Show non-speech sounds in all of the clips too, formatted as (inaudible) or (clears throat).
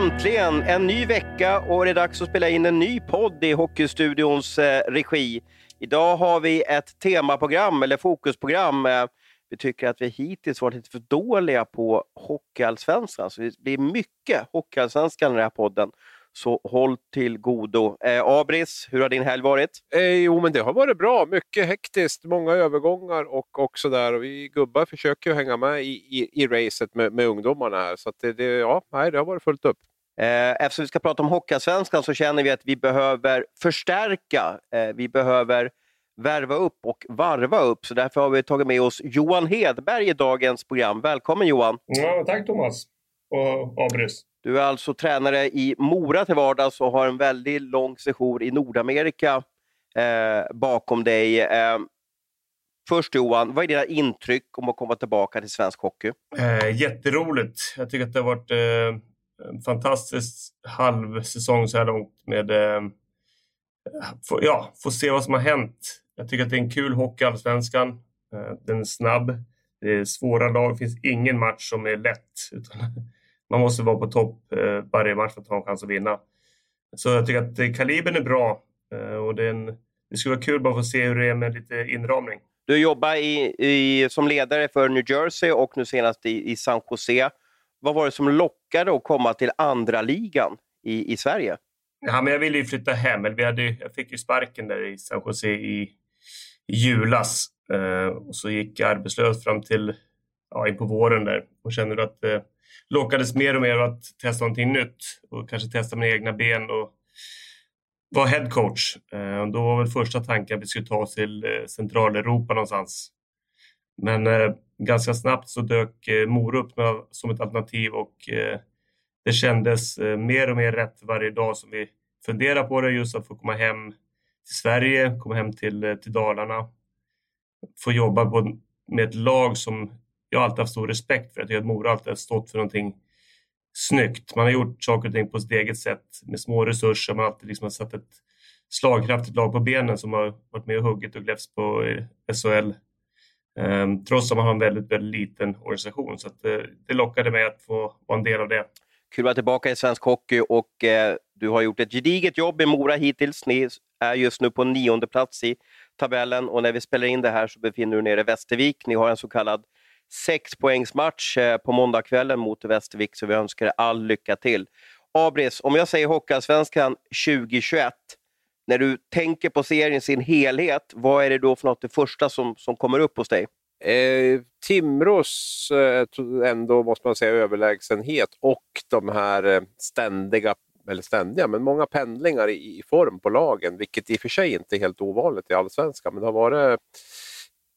Äntligen en ny vecka och det är dags att spela in en ny podd i Hockeystudions eh, regi. Idag har vi ett temaprogram, eller fokusprogram. Eh, vi tycker att vi hittills varit lite för dåliga på Hockeyallsvenskan, så det blir mycket Hockeyallsvenskan i den här podden. Så håll till godo. Eh, Abris, hur har din helg varit? Eh, jo, men det har varit bra. Mycket hektiskt, många övergångar och, så där. Och vi gubbar försöker ju hänga med i, i, i racet med, med ungdomarna här. Så det, det, ja, nej, det har varit fullt upp. Eh, eftersom vi ska prata om Hockeyallsvenskan så känner vi att vi behöver förstärka. Eh, vi behöver värva upp och varva upp. Så därför har vi tagit med oss Johan Hedberg i dagens program. Välkommen Johan! Ja, tack Thomas och Abris. Du är alltså tränare i Mora till vardags och har en väldigt lång session i Nordamerika eh, bakom dig. Eh, först Johan, vad är dina intryck om att komma tillbaka till svensk hockey? Eh, jätteroligt. Jag tycker att det har varit eh, en fantastisk halvsäsong så här långt med eh, ja, få se vad som har hänt. Jag tycker att det är en kul hockey, allsvenskan. Eh, den är snabb. Det är svåra lag. Det finns ingen match som är lätt. Utan (laughs) man måste vara på topp eh, varje match för att ha en chans att vinna. Så jag tycker att kalibern är bra och det, är en, det skulle vara kul bara att få se hur det är med lite inramning. Du jobbar i, i, som ledare för New Jersey och nu senast i, i San Jose. Vad var det som lockade att komma till andra ligan i, i Sverige? Ja, men jag ville ju flytta hem. Vi hade, jag fick ju sparken där i San Jose i, i julas. Eh, och så gick jag arbetslös fram till ja, in på våren där och kände att eh, lockades mer och mer att testa någonting nytt och kanske testa mina egna ben och vara headcoach. Eh, då var väl första tanken att vi skulle ta oss till eh, Centraleuropa någonstans. Men eh, ganska snabbt så dök eh, Mora upp som ett alternativ och eh, det kändes eh, mer och mer rätt varje dag som vi funderar på det, just att få komma hem till Sverige, komma hem till, eh, till Dalarna, få jobba på, med ett lag som jag alltid haft stor respekt för. Jag tycker att Mora alltid har stått för någonting snyggt. Man har gjort saker och ting på sitt eget sätt med små resurser. Man har alltid liksom satt ett slagkraftigt lag på benen som har varit med och huggit och gläfts på eh, SHL. Ehm, trots att man har en väldigt, väldigt liten organisation. Så att, eh, det lockade mig att få vara en del av det. Kul att vara tillbaka i svensk hockey och eh, du har gjort ett gediget jobb i Mora hittills. Ni är just nu på nionde plats i tabellen och när vi spelar in det här så befinner du nere i Västervik. Ni har en så kallad sexpoängsmatch eh, på måndagskvällen mot Västervik, så vi önskar er all lycka till. Abris, om jag säger Hockeyallsvenskan 2021, när du tänker på serien i sin helhet, vad är det då för något det första som, som kommer upp hos dig? Eh, Timrås eh, ändå, måste man säga, överlägsenhet och de här eh, ständiga, eller ständiga, men många pendlingar i, i, form på lagen, vilket i och för sig inte är helt ovanligt i allsvenskan, men det har varit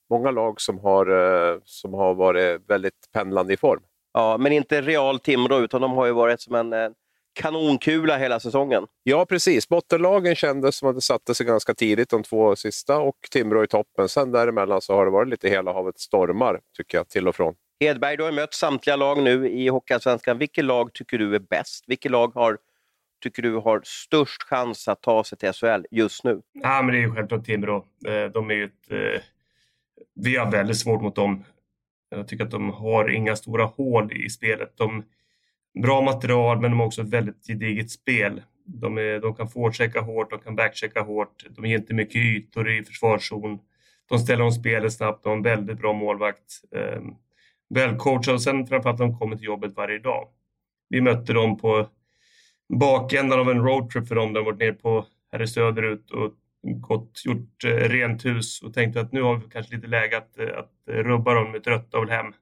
många lag som har, eh, som har varit väldigt pendlande i form. Ja, men inte Real Timrå, utan de har ju varit som en eh, kanonkula hela säsongen. Ja, precis. Bottenlagen kändes som att det satte sig ganska tidigt, de två sista, och Timrå i toppen. Sen däremellan så har det varit lite hela havet stormar, tycker jag, till och från. Hedberg, du har mött samtliga lag nu i Hockeyallsvenskan. Vilket lag tycker du är bäst? Vilket lag har, tycker du har störst chans att ta sig till SHL just nu? Ja, men det är ju självklart Timrå. Eh, de är ju ett vi har väldigt svårt mot dem. Jag tycker att de har inga stora hål i spelet. De bra material, men de har också ett väldigt gediget spel. De, är, de kan forechecka hårt, de kan backchecka hårt. De ger inte mycket ytor i försvarszon. De ställer om spelet snabbt, de har en väldigt bra målvakt. Eh, välcoachade och sen framförallt de kommer till jobbet varje dag. Vi mötte dem på bakändan av en roadtrip för dem. De har varit nere på här söderut och gått, gjort eh, rent hus och tänkte att nu har vi kanske lite läge att, eh, att rubba dem med trötta och hem.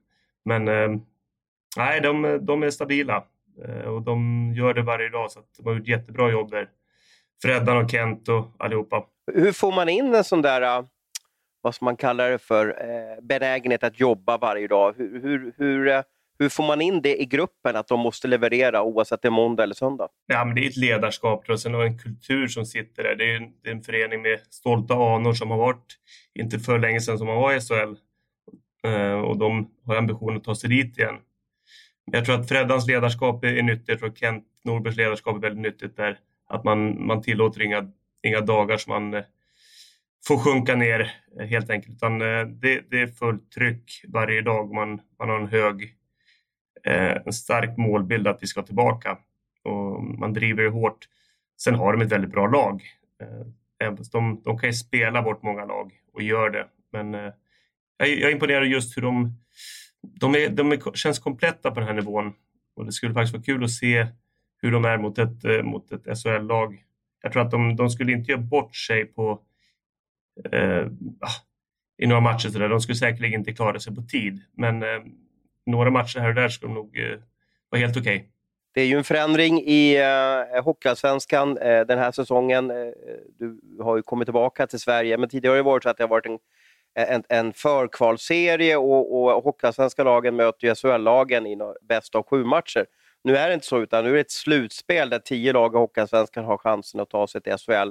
Men eh, nej, de, de är stabila och de gör det varje dag så de har gjort jättebra jobb där. Freddan och Kent och allihopa. Hur får man in en sån där, vad ska man kalla det för, benägenhet att jobba varje dag? Hur, hur, hur hur får man in det i gruppen, att de måste leverera oavsett det är måndag eller söndag? Ja, men det är ett ledarskap och sen en kultur som sitter där. Det är, en, det är en förening med stolta anor som har varit, inte för länge sedan som man var i SHL. Eh, och de har ambitionen att ta sig dit igen. Jag tror att Freddans ledarskap är nyttigt. och Kent Norbergs ledarskap är väldigt nyttigt där. Att man, man tillåter inga, inga dagar som man eh, får sjunka ner eh, helt enkelt. Utan eh, det, det är fullt tryck varje dag. Man, man har en hög en stark målbild att vi ska tillbaka. och man driver det hårt. Sen har de ett väldigt bra lag. De, de kan ju spela bort många lag och gör det. Men jag, jag är imponerad just hur de, de, är, de är, känns kompletta på den här nivån. Och det skulle faktiskt vara kul att se hur de är mot ett, eh, mot ett SHL-lag. Jag tror att de, de skulle inte göra bort sig på eh, ah, i några matcher. Så där. De skulle säkerligen inte klara sig på tid, men eh, några matcher här och där skulle nog eh, vara helt okej. Okay. Det är ju en förändring i eh, Hockeyallsvenskan eh, den här säsongen. Eh, du har ju kommit tillbaka till Sverige, men tidigare har det varit så att det har varit en, en, en förkvalserie och, och Hockeyallsvenska lagen möter ju SHL-lagen i bäst av sju matcher. Nu är det inte så, utan nu är det ett slutspel där tio lag i Hockeyallsvenskan har chansen att ta sig till SHL.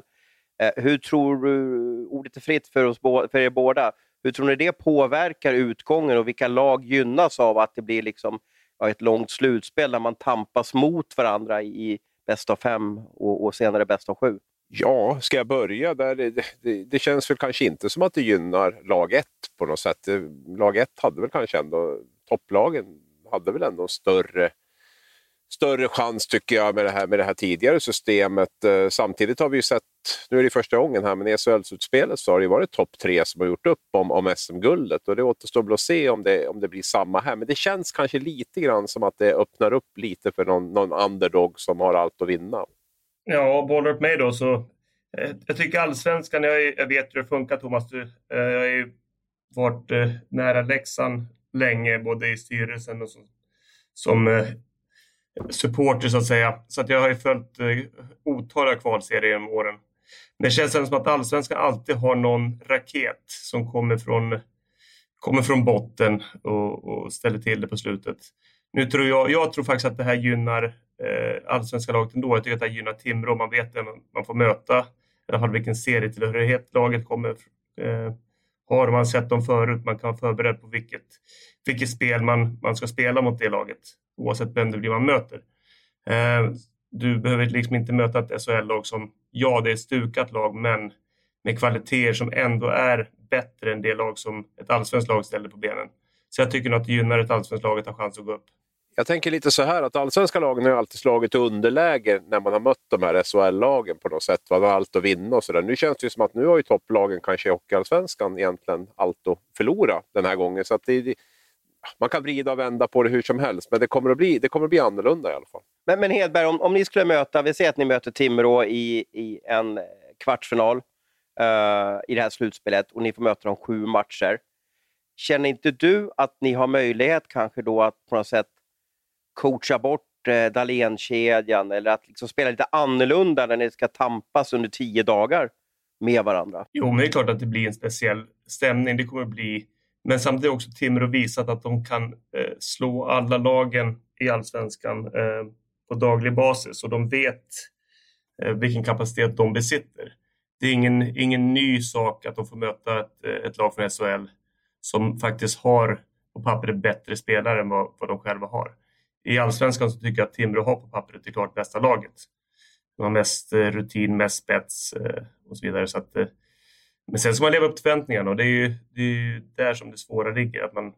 Eh, hur tror du, ordet är fritt för, oss, för er båda, hur tror ni det påverkar utgången och vilka lag gynnas av att det blir liksom, ja, ett långt slutspel där man tampas mot varandra i bäst av fem och, och senare bäst av sju? Ja, ska jag börja där? Det, det, det, känns väl kanske inte som att det gynnar lag 1 på något sätt. Eh, lag 1 hade väl kanske ändå, topplagen hade väl ändå en större större chans tycker jag med det här, med det här tidigare systemet. Eh, samtidigt har vi ju sett, nu är det första gången här, men i SHL-slutspelet så har det varit topp tre som har gjort upp om, om SM-guldet och det återstår väl att se om det, om det blir samma här. Men det känns kanske lite grann som att det öppnar upp lite för någon, någon underdog som har allt att vinna. Ja, bollar upp mig då så eh, jag tycker allsvenskan, jag, jag vet hur det funkar Thomas, du, eh, jag har ju varit eh, nära Leksand länge, både i styrelsen och som, som supporter så att säga. Så att jag har ju följt eh, otaliga kvalserier genom åren. Men det känns som att allsvenskan alltid har någon raket som kommer från, kommer från botten och, och ställer till det på slutet. Nu tror jag, jag tror faktiskt att det här gynnar eh, allsvenska laget ändå. Jag tycker att det här gynnar Timrå. Man vet vem man får möta. I alla fall vilken serietillhörighet laget kommer eh, har man sett dem förut. Man kan vara förberedd på vilket, vilket spel man, man ska spela mot det laget oavsett vem det blir man möter. Eh, du behöver liksom inte möta ett SHL-lag som, ja det är ett stukat lag, men med kvaliteter som ändå är bättre än det lag som ett allsvenskt lag ställer på benen. Så jag tycker nog att det gynnar ett allsvenskt lag att ha chans att gå upp. Jag tänker lite så här att allsvenska lagen har alltid slagit underläge när man har mött de här SHL-lagen på något sätt. Man har allt att vinna och sådär. Nu känns det ju som att nu har ju topplagen kanske i Hockeyallsvenskan egentligen allt att förlora den här gången. Så att det, man kan vrida och vända på det hur som helst, men det kommer att bli, det kommer att bli annorlunda i alla fall. Men, men Hedberg, om, om ni skulle möta, vi säger att ni möter Timrå i, i en kvartsfinal uh, i det här slutspelet och ni får möta dem sju matcher. Känner inte du att ni har möjlighet kanske då att på något sätt coacha bort eh, Dahlén-kedjan eller att liksom spela lite annorlunda när ni ska tampas under tio dagar med varandra? Jo, men det är klart att det blir en speciell stämning. Det kommer bli men samtidigt har också Timrå visat att de kan eh, slå alla lagen i allsvenskan eh, på daglig basis och de vet eh, vilken kapacitet de besitter. Det är ingen, ingen ny sak att de får möta ett, eh, ett lag från SHL som faktiskt har på pappret bättre spelare än vad, vad de själva har. I allsvenskan så tycker jag att Timrå har på pappret det klart bästa laget. De har mest eh, rutin, mest spets eh, och så vidare. Så att, eh, men sen ska man leva upp till förväntningarna och det är ju, det är ju där som det svåra ligger. Att, man,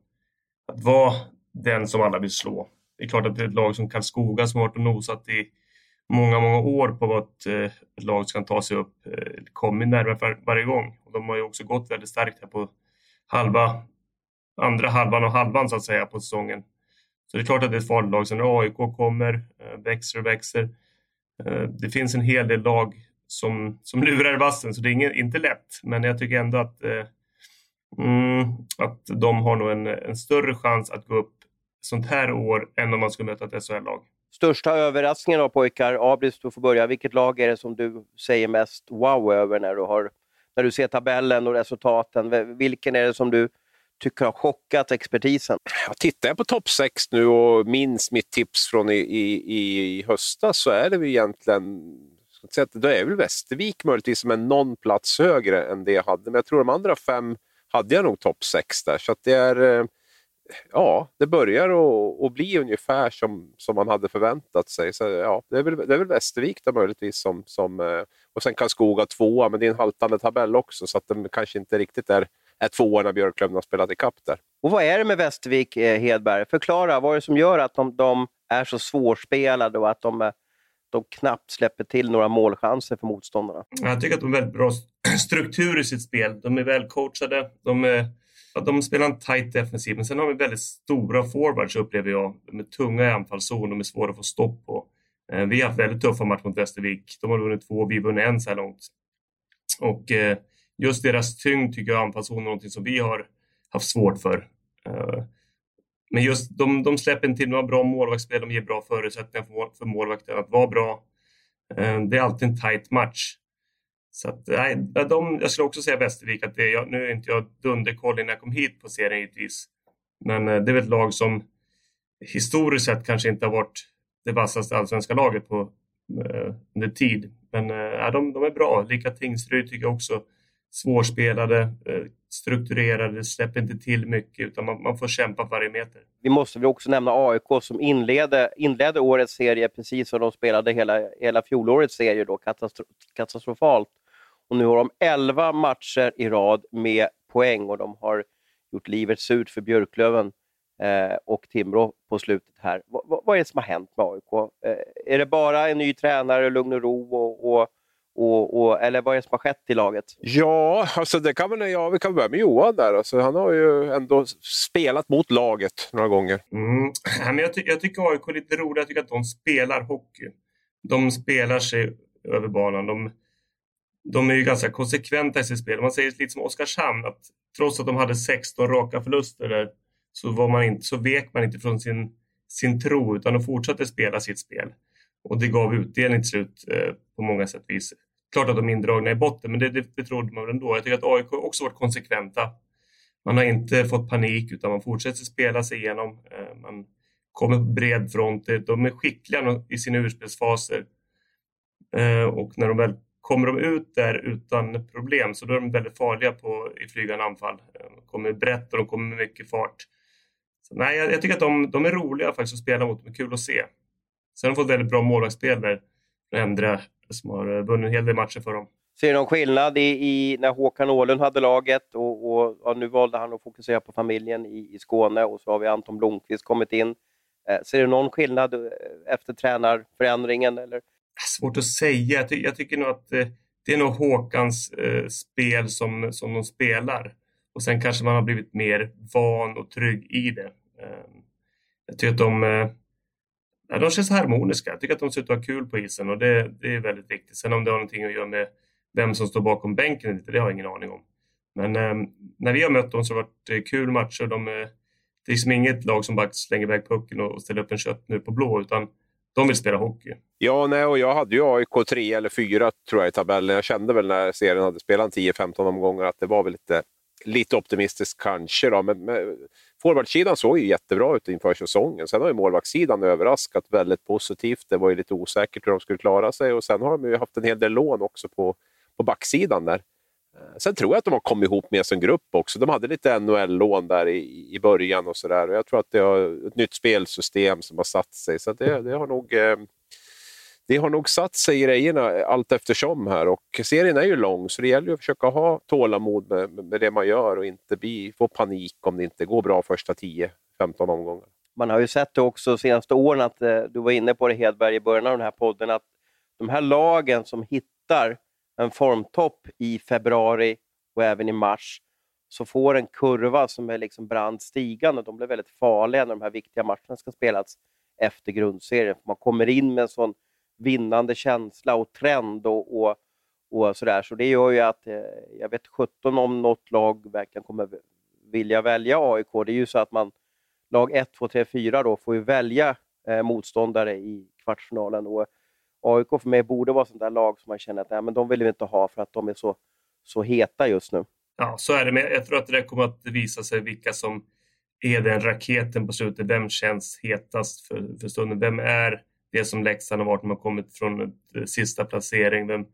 att vara den som alla vill slå. Det är klart att det är ett lag som Karlskoga som har varit och nosat i många, många år på att ett lag ska ta sig upp kommer närmare var, varje gång. Och de har ju också gått väldigt starkt här på halva, andra halvan och halvan så att säga på säsongen. Så det är klart att det är ett farligt lag. Sen när AIK kommer, eh, växer och växer. Eh, det finns en hel del lag som, som lurar i vassen, så det är ingen, inte lätt. Men jag tycker ändå att, eh, mm, att de har nog en, en större chans att gå upp sånt här år än om man skulle möta ett SHL-lag. Största överraskningen då pojkar, Abris du får börja. Vilket lag är det som du säger mest wow över när du, har, när du ser tabellen och resultaten? Vilken är det som du tycker har chockat expertisen? Jag tittar jag på topp 6 nu och minns mitt tips från i, i, i höstas så är det väl egentligen så då är väl Västervik möjligtvis som är någon plats högre än det jag hade. Men jag tror de andra fem hade jag nog topp sex där. Så det är, eh, ja, det börjar att bli ungefär som, som man hade förväntat sig. Så, ja, det, är väl, det är väl Västervik då möjligtvis som, som eh, och sen Karlskoga tvåa, men det är en haltande tabell också så att de kanske inte riktigt är, är tvåa när Björklöven har spelat ikapp där. Och vad är det med Västervik, eh, Hedberg? Förklara, vad är det som gör att de, de är så svårspelade och att de de knappt släpper till några målchanser för motståndarna. Jag tycker att de har väldigt bra (clears throat) struktur i sitt spel. De är välcoachade. De, är, ja, de spelar en tight defensiv, men sen har vi väldigt stora forwards upplever jag. De är tunga i anfallszon, de är svåra att få stopp på. Eh, vi har haft väldigt tuffa matcher mot Västervik. De har vunnit två, vi har vunnit en så här långt. Och eh, just deras tyngd tycker jag anfallszon är någonting som vi har haft svårt för. Eh, men just de, de släpper inte till några bra målvaktsspel, de ger bra förutsättningar för, för målvakten att vara bra. Eh, det är alltid en tight match. Så att, nej, de, jag skulle också säga Västervik, att det, jag, nu är inte jag dunderkoll innan jag kom hit på serien givetvis. Men eh, det är väl ett lag som historiskt sett kanske inte har varit det vassaste allsvenska laget på, under tid. Men de, de är bra. Lika Tingsryd tycker jag också. Svårspelade, eh, strukturerade, släpper inte till mycket utan man, man får kämpa varje meter. Vi måste väl också nämna AIK som inledde, inledde årets serie precis som de spelade hela, hela fjolårets serie då, katastro, katastrofalt. Och nu har de 11 matcher i rad med poäng och de har gjort livet surt för Björklöven eh, och Timrå på slutet här. V vad är det som har hänt med AIK? Eh, är det bara en ny tränare, lugn och ro och, och och, och, eller vad är det som har skett i laget? Ja, alltså det kan man, ja, vi kan börja med Johan där. Alltså, han har ju ändå spelat mot laget några gånger. Mm. Men jag, ty jag tycker AIK är lite roligt. Jag tycker att de spelar hockey. De spelar sig över banan. De, de är ju ganska konsekventa i sitt spel. Man säger lite som Oskarshamn, att trots att de hade 16 raka förluster där, så, var man inte, så vek man inte från sin, sin tro utan de fortsatte spela sitt spel. Och det gav utdelning till slut eh, på många sätt vis. Klart att de är indragna i botten, men det, det, det trodde man väl ändå. Jag tycker att AIK också varit konsekventa. Man har inte fått panik utan man fortsätter spela sig igenom. Eh, man kommer på bred front. De är skickliga i sina urspelsfaser. Eh, och när de väl kommer de ut där utan problem så då är de väldigt farliga på, i flygande anfall. Eh, de kommer brett och de kommer med mycket fart. Så, nej, jag, jag, tycker att de, de är roliga faktiskt att spela mot. De är kul att se. Sen har de fått väldigt bra målvaktsspel där. Endre som har eh, vunnit en hel del matcher för dem. Ser du någon skillnad i, i, när Håkan Åhlund hade laget och, och, och, nu valde han att fokusera på familjen i, i Skåne och så har vi Anton Blomqvist kommit in. Eh, ser du någon skillnad eh, efter tränarförändringen? Eller? Svårt att säga. Jag, ty jag tycker nog att eh, det är nog Håkans eh, spel som, som de spelar. Och sen kanske man har blivit mer van och trygg i det. Eh, jag tycker att de, ja, de känns harmoniska. Jag tycker att de ser ut att ha kul på isen och det, det, är väldigt viktigt. Sen om det har någonting att göra med vem som står bakom bänken, det har jag ingen aning om. Men eh, när vi har mött dem så har det varit eh, kul matcher. De, eh, det är liksom inget lag som bara slänger iväg pucken och ställer upp en köttmur på blå, utan de vill spela hockey. Ja, nej, och jag hade ju AIK 3 eller 4 tror jag i tabellen. Jag kände väl när serien hade spelat 10-15 omgångar att det var väl lite, lite optimistiskt kanske. Då. Men, men forwardsidan såg ju jättebra ut inför säsongen. Sen har ju målvaktssidan överraskat väldigt positivt. Det var ju lite osäkert hur de skulle klara sig och sen har de ju haft en hel del lån också på, på backsidan där. Eh, sen tror jag att de har kommit ihop med som grupp också. De hade lite NHL-lån där i, i början och sådär. Jag tror att det är ett nytt spelsystem som har satt sig. Så det, det, har nog, eh, det har nog satt sig i grejerna allt eftersom här. Och serien är ju lång så det gäller ju att försöka ha tålamod med, med det man gör och inte bli, få panik om det inte går bra första 10-15 omgångar. Man har ju sett det också de senaste åren, att eh, du var inne på det Hedberg i början av den här podden, att de här lagen som hittar en formtopp i februari och även i mars, så får en kurva som är liksom brant stigande. De blir väldigt farliga när de här viktiga matcherna ska spelas efter grundserien. Man kommer in med en sån vinnande känsla och trend och, och, och sådär. Så det gör ju att, eh, jag vet 17 om något lag verkligen kommer vilja välja AIK. Det är ju så att man, lag 1, 2, 3, 4 då, får ju välja eh, motståndare i kvartsfinalen. Och AIK för mig borde vara sånt där lag som man känner att nej, men de vill vi inte ha för att de är så, så heta just nu. Ja, så är det. Men jag tror att det kommer att visa sig vilka som är den raketen på slutet. Vem känns hetast för, för stunden? Vem är det som Leksand har varit när man kommit från ett, eh, sista placering? Vem,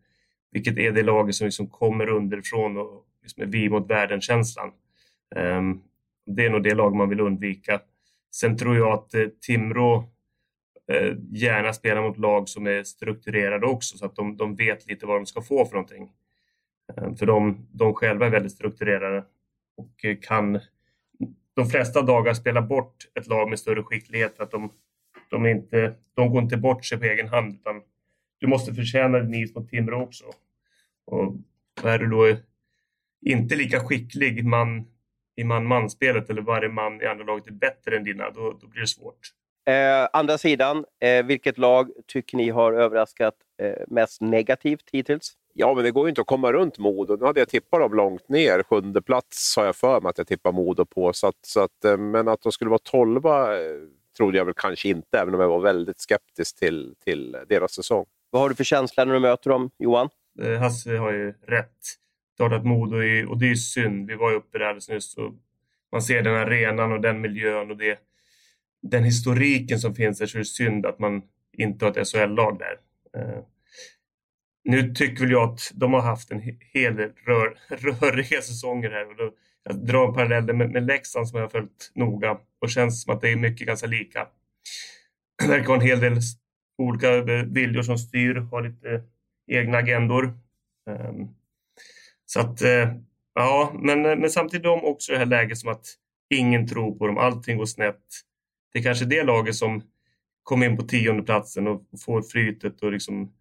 vilket är det laget som liksom kommer underifrån och liksom är vi mot världen-känslan? Um, det är nog det lag man vill undvika. Sen tror jag att eh, Timrå eh, gärna spelar mot lag som är strukturerade också så att de, de vet lite vad de ska få för någonting. Um, för de, de själva är väldigt strukturerade och eh, kan de flesta dagar spela bort ett lag med större skicklighet för att de, de, inte, de går inte bort sig på egen hand utan du måste förtjäna din is mot Timrå också. Och är du då inte lika skicklig man i man-man-spelet eller varje man i andra laget är bättre än dina, då, då blir det svårt. Eh, andra sidan, eh, vilket lag tycker ni har överraskat eh, mest negativt hittills? Ja, men det går ju inte att komma runt Modo. Nu hade jag tippat dem långt ner. Sjunde plats har jag för mig att jag tippar Modo på. Så att, så att, eh, men att de skulle vara tolva eh, trodde jag väl kanske inte, även om jag var väldigt skeptisk till, till deras säsong. Vad har du för känsla när du möter dem, Johan? Eh, Hasse har ju rätt. Klart att Modo är, och det är synd. Vi var ju uppe där alldeles nyss och man ser den arenan och den miljön och det, den historiken som finns där så är det synd att man inte har ett SHL-lag där. Eh, nu tycker väl jag att de har haft en hel del rör, (laughs) röriga säsonger här. Och då, jag drar en parallell med, med Leksand som jag har följt noga och känns som att det är mycket ganska lika. Det verkar vara en hel del olika eh, viljor som styr, har lite egna agendor. Um, så att, uh, ja, men, eh, men samtidigt de också det här läget som att ingen tror på dem, allting går snett. Det är kanske det laget som kommer in på tionde platsen och får flytet och liksom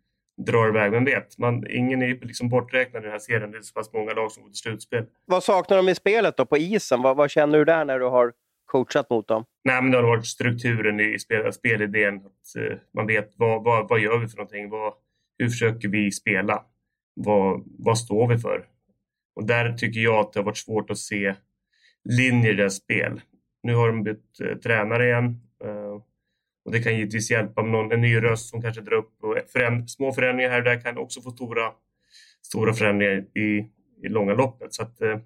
drar iväg. Vem vet? Man, ingen är liksom borträknad i den här serien. Det är så pass många lag som går till slutspel. Vad saknar de i spelet då, på isen? Vad, vad känner du där när du har coachat mot dem? Nej, men det har varit strukturen i spel, spelidén. Att, uh, man vet vad, vad, vad gör vi för någonting? Vad, hur försöker vi spela? Vad, vad står vi för? Och där tycker jag att det har varit svårt att se linjer i deras spel. Nu har de bytt uh, tränare igen. Och det kan givetvis hjälpa med någon, en ny röst som kanske drar upp. Och föränd, små förändringar här och där kan också få stora, stora förändringar i, i långa loppet. Så att, eh,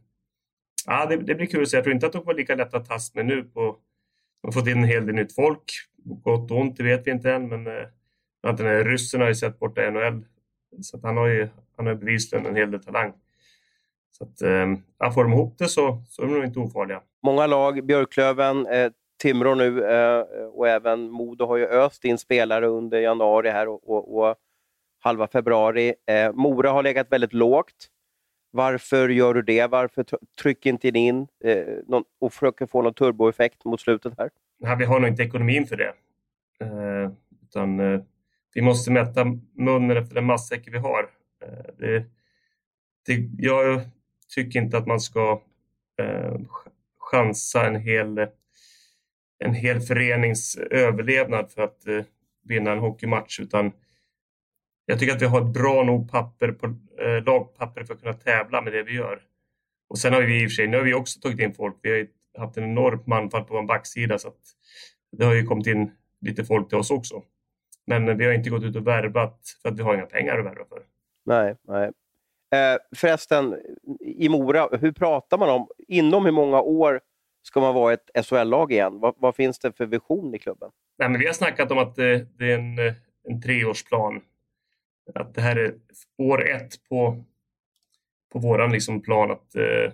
ja, det, det, blir kul att se. Jag tror inte att de kommer lika lätta att tas med nu. På, de har fått in en hel del nytt folk. Gott och ont, det vet vi inte än. Men eh, den här ryssen har ju sett borta i NHL. Så att han har ju han har bevisligen en hel del talang. Så att, eh, får de ihop det så, så är de nog inte ofarliga. Många lag, Björklöven, eh, Timrå nu eh, och även Modo har ju öst in spelare under januari här och, och, och halva februari. Eh, Mora har legat väldigt lågt. Varför gör du det? Varför trycker inte in eh, någon, och försöker få någon turboeffekt mot slutet här? Nej, vi har nog inte ekonomin för det. Eh, utan, eh, vi måste mätta munnen efter den matsäck vi har. Eh, det, det, jag tycker inte att man ska eh, chansa en hel en hel förenings eh, överlevnad för att eh, vinna en hockeymatch utan jag tycker att vi har ett bra nog papper på, eh, lagpapper för att kunna tävla med det vi gör. Och sen har vi i och för sig, nu har vi också tagit in folk. Vi har haft en enormt manfall på vår backsida så att det har ju kommit in lite folk till oss också. Men eh, vi har inte gått ut och värvat för att vi har inga pengar att värva för. Nej, nej. Eh, förresten, i Mora, hur pratar man om, inom hur många år ska man vara ett SHL-lag igen? Vad, vad, finns det för vision i klubben? Nej, men vi har snackat om att det, det är en, eh, en treårsplan. Att det här är år ett på, på vår liksom plan att eh,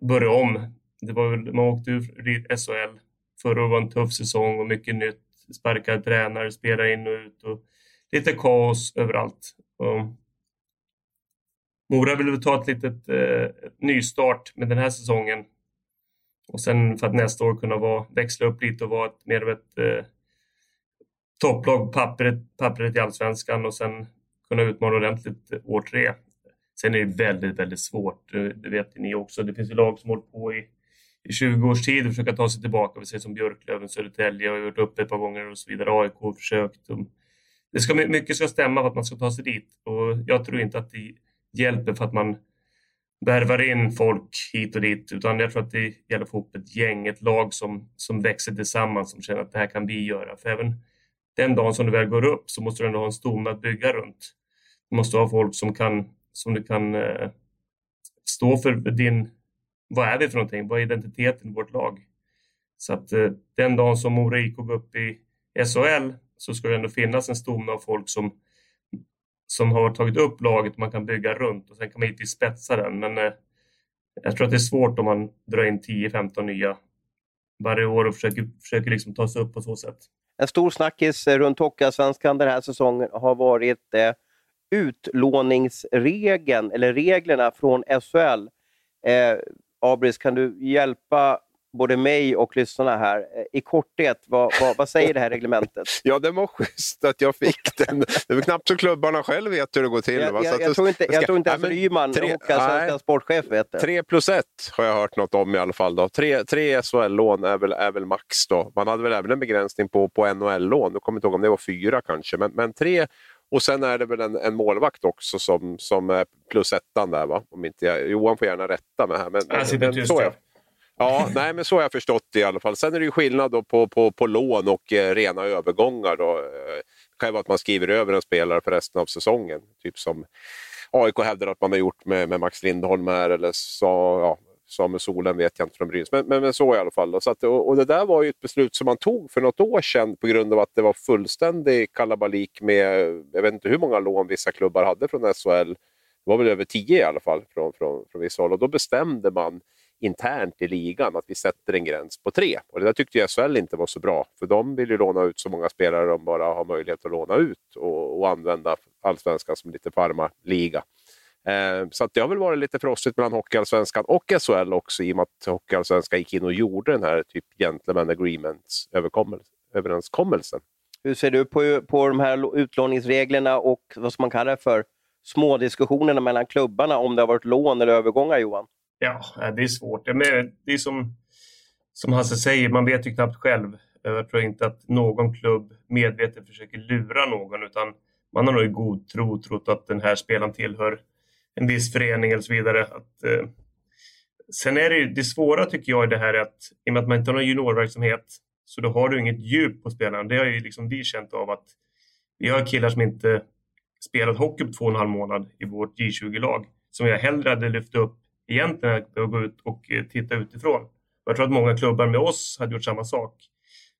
börja om. Det var väl, man åkte ur SHL. Förra året var en tuff säsong och mycket nytt. Sparkade tränare, spelare in och ut och lite kaos överallt. Och Mora vill ta ett litet eh, nystart med den här säsongen och sen för att nästa år kunna vara, växla upp lite och vara ett, mer av ett eh, topplag pappret, pappret i allsvenskan och sen kunna utmana ordentligt år tre. Sen är det väldigt, väldigt svårt. Eh, det vet ni också. Det finns ju lag som hållit på i, i 20 års tid och försöka ta sig tillbaka. Vi ser som Björklöven, Södertälje har gjort upp ett par gånger och så vidare. AIK har försökt. Det ska, mycket ska stämma för att man ska ta sig dit och jag tror inte att det hjälper för att man värvar in folk hit och dit, utan jag tror att det gäller att få ihop ett gäng, ett lag som, som växer tillsammans, som känner att det här kan vi göra. För även den dagen som du väl går upp så måste du ändå ha en stomme att bygga runt. Du måste ha folk som, kan, som du kan eh, stå för din... Vad är vi för någonting? Vad är identiteten i vårt lag? Så att eh, den dagen som Mora IK går upp i SHL så ska det ändå finnas en stomme av folk som som har tagit upp laget man kan bygga runt och sen kan man givetvis spetsa den. Men eh, jag tror att det är svårt om man drar in 10-15 nya varje år och försöker, försöker liksom ta sig upp på så sätt. En stor snackis eh, runt Hockeyallsvenskan den här säsongen har varit eh, utlåningsregeln, eller reglerna från SHL. Eh, Abris, kan du hjälpa både mig och lyssnarna här. Eh, I korthet, vad, vad, vad säger det här reglementet? (laughs) ja, det var schysst att jag fick (laughs) den. Det är knappt så klubbarna själv vet hur det går till. Jag, va? jag, jag, tror inte, jag tror inte ens Ryman, Hockeyallsvenskans sportchef, vet det. Tre plus ett har jag hört något om i alla fall. Då. Tre, tre SHL-lån är väl, är väl max. Då. Man hade väl även en begränsning på, på NHL-lån. Jag kommer inte ihåg om det var fyra kanske, men, men tre och sen är det väl en, en målvakt också som, som är plus ettan där va? Om inte jag, Johan får gärna rätta mig här. Men, men, men så jag, Ja, nej, men så har jag förstått det i alla fall. Sen är det ju skillnad då på, på, på lån och eh, rena övergångar. Då. Det kan ju vara att man skriver över en spelare för resten av säsongen. Typ som AIK hävdar att man har gjort med, med Max Lindholm här, eller så, ja, Samuel Solen vet jag inte från Brynäs, men, men, men, så i alla fall. Så att, och, och, det där var ju ett beslut som man tog för något år sedan på grund av att det var fullständig kalabalik med, jag vet inte hur många lån vissa klubbar hade från SHL. Det var väl över tio i alla fall från, från, från vissa håll och då bestämde man internt i ligan att vi sätter en gräns på tre. Och det där tyckte jag SHL inte var så bra, för de vill ju låna ut så många spelare de bara har möjlighet att låna ut och, och använda allsvenskan som lite farmarliga. Eh, så att det har väl varit lite frostigt mellan Hockeyallsvenskan och SHL också i och med att Hockeyallsvenskan gick in och gjorde den här typ gentleman agreements överenskommelsen. Hur ser du på, på de här utlåningsreglerna och vad ska man kalla det för smådiskussionerna mellan klubbarna om det har varit lån eller övergångar Johan? Ja, eh, det är svårt. Det är som, som Hasse säger, man vet ju knappt själv. Eh, jag tror inte att någon klubb medvetet försöker lura någon utan man har nog i god tro trott att den här spelaren tillhör en viss förening eller så vidare. Att, eh, sen är det ju, det svåra tycker jag i det här är att i och med att man inte har någon juniorverksamhet så då har du inget djup på spelaren. Det har ju liksom vi känt av att vi har killar som inte spelat hockey på två och en halv månad i vårt J20-lag som jag hellre hade lyft upp egentligen att gå ut och eh, titta utifrån. Jag tror att många klubbar med oss hade gjort samma sak.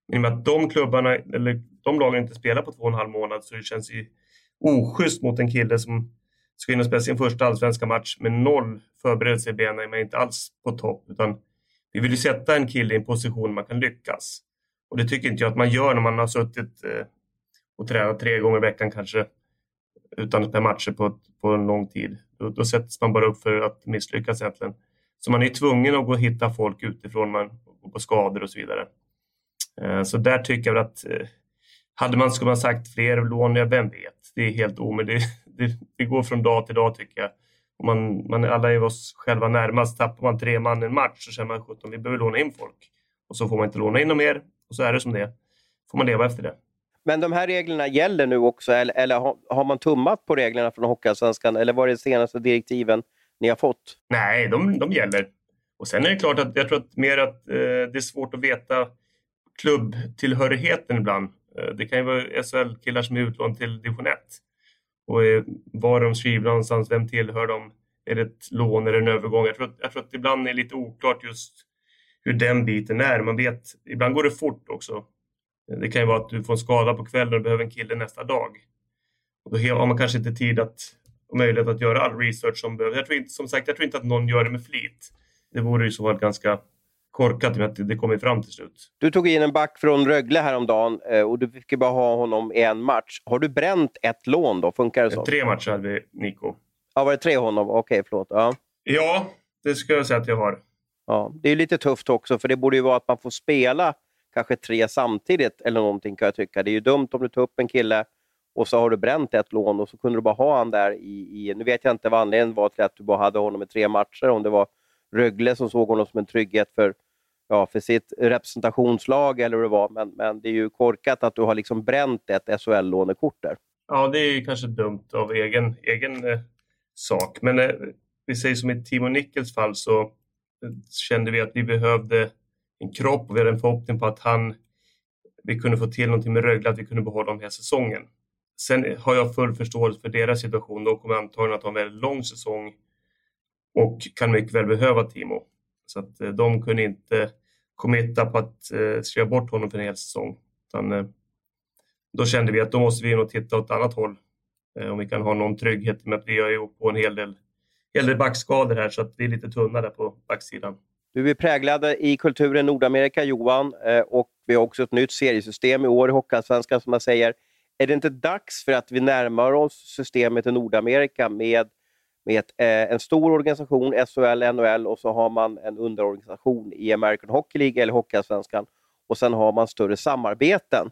Men i och med att de klubbarna, eller de lagen inte spelar på två och en halv månad så det känns ju oschysst mot en kille som ska in och spela sin första allsvenska match med noll förberedelse i benen, men inte alls på topp. Utan vi vill ju sätta en kille i en position man kan lyckas. Och det tycker inte jag att man gör när man har suttit eh, och tränat tre gånger i veckan kanske utan att spela matcher på, på en lång tid. Då, då sätts man bara upp för att misslyckas egentligen. Så man är tvungen att gå och hitta folk utifrån, man går på skador och så vidare. Eh, så där tycker jag att eh, hade man, skulle man sagt fler lån, ja, vem vet? Det är helt omöjligt. Det, (laughs) det, det, går från dag till dag tycker jag. Om man, man, alla är oss själva närmast. Tappar man tre man en match så känner man att vi behöver låna in folk. Och så får man inte låna in något mer och så är det som det får man leva efter det. Men de här reglerna gäller nu också, eller, eller har, har man tummat på reglerna från Hockeyallsvenskan, eller var det de senaste direktiven ni har fått? Nej, de, de gäller. Och sen är det klart att jag tror att mer att eh, det är svårt att veta klubbtillhörigheten ibland. Eh, det kan ju vara SHL-killar som är utlånade till division 1. Och eh, var de skrivna någonstans, vem tillhör dem? Är det ett lån eller en övergång? Jag tror, att, jag tror att ibland är det lite oklart just hur den biten är. Man vet, ibland går det fort också. Det kan ju vara att du får en skada på kvällen och behöver en kille nästa dag. Och då har man kanske inte tid att, och möjlighet att göra all research som behövs. Jag tror inte, som sagt, jag tror inte att någon gör det med flit. Det vore ju så fall ganska korkat med att det kommer fram till slut. Du tog in en back från Rögle häromdagen eh, och du fick bara ha honom i en match. Har du bränt ett lån då? Funkar det så? Tre matcher hade vi, Nico. Ja, var det tre honom? Okej, okay, förlåt. Ja. ja, det ska jag säga att jag har. Ja, det är lite tufft också, för det borde ju vara att man får spela kanske tre samtidigt eller någonting kan jag tycka. Det är ju dumt om du tar upp en kille och så har du bränt ett lån och så kunde du bara ha han där i, i nu vet jag inte vad anledningen var till att du bara hade honom i tre matcher, om det var Rögle som såg honom som en trygghet för, ja, för sitt representationslag eller hur det var, men, men det är ju korkat att du har liksom bränt ett SHL-lånekort där. Ja, det är ju kanske dumt av egen, egen eh, sak, men eh, vi säger som i Timo Nickels fall så eh, kände vi att vi behövde en kropp och vi hade en förhoppning på att han, vi kunde få till någonting med Rögle, att vi kunde behålla honom hela säsongen. Sen har jag full förståelse för deras situation. De kommer antagligen att ha en väldigt lång säsong och kan mycket väl behöva Timo. Så att eh, de kunde inte committa på att eh, skriva bort honom för en hel säsong. Utan, eh, då kände vi att då måste vi nog titta åt ett annat håll. Eh, om vi kan ha någon trygghet med att vi har ju på en hel del, hel del backskador här så att vi är lite tunna där på backsidan. Du är präglad i kulturen Nordamerika, Johan, eh, och vi har också ett nytt seriesystem i år i Hockeyallsvenskan som man säger. Är det inte dags för att vi närmar oss systemet i Nordamerika med, med ett, eh, en stor organisation, SHL, NHL, och så har man en underorganisation i American Hockey League eller Hockeyallsvenskan. Och sen har man större samarbeten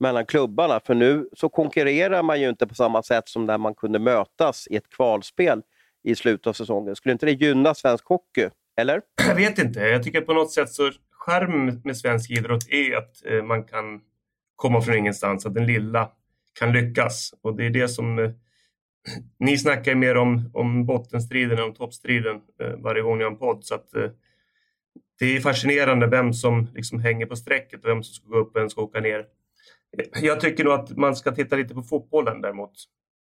mellan klubbarna. För nu så konkurrerar man ju inte på samma sätt som när man kunde mötas i ett kvalspel i slutet av säsongen. Skulle inte det gynna svensk hockey? Eller? Jag vet inte. Jag tycker på något sätt så skärm med svensk idrott är att eh, man kan komma från ingenstans, att den lilla kan lyckas. Och det är det som... Eh, (clears throat) ni snackar ju mer om, om bottenstriden än om toppstriden eh, varje gång ni har en podd. Så att, det är fascinerande vem som liksom hänger på strecket och vem som ska gå upp och vem som ska åka ner. Jag tycker nog att man ska titta lite på fotbollen däremot.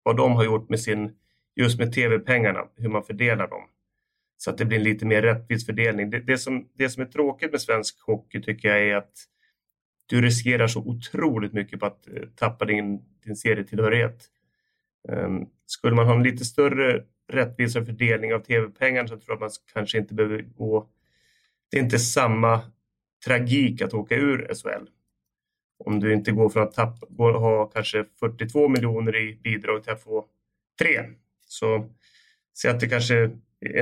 Vad de har gjort med sin, just med tv-pengarna, hur man fördelar dem. Så att det blir en lite mer rättvis fördelning. Det, det, som, det som är tråkigt med svensk hockey tycker jag är att du riskerar så otroligt mycket på att eh, tappa din, din serietillhörighet. Um, skulle man ha en lite större rättvisare fördelning av tv-pengarna så tror jag att man kanske inte behöver gå... Det är inte samma tragik att åka ur SHL. Om du inte går från att tappa, gå, ha kanske 42 miljoner i bidrag till att få tre. Så se att det kanske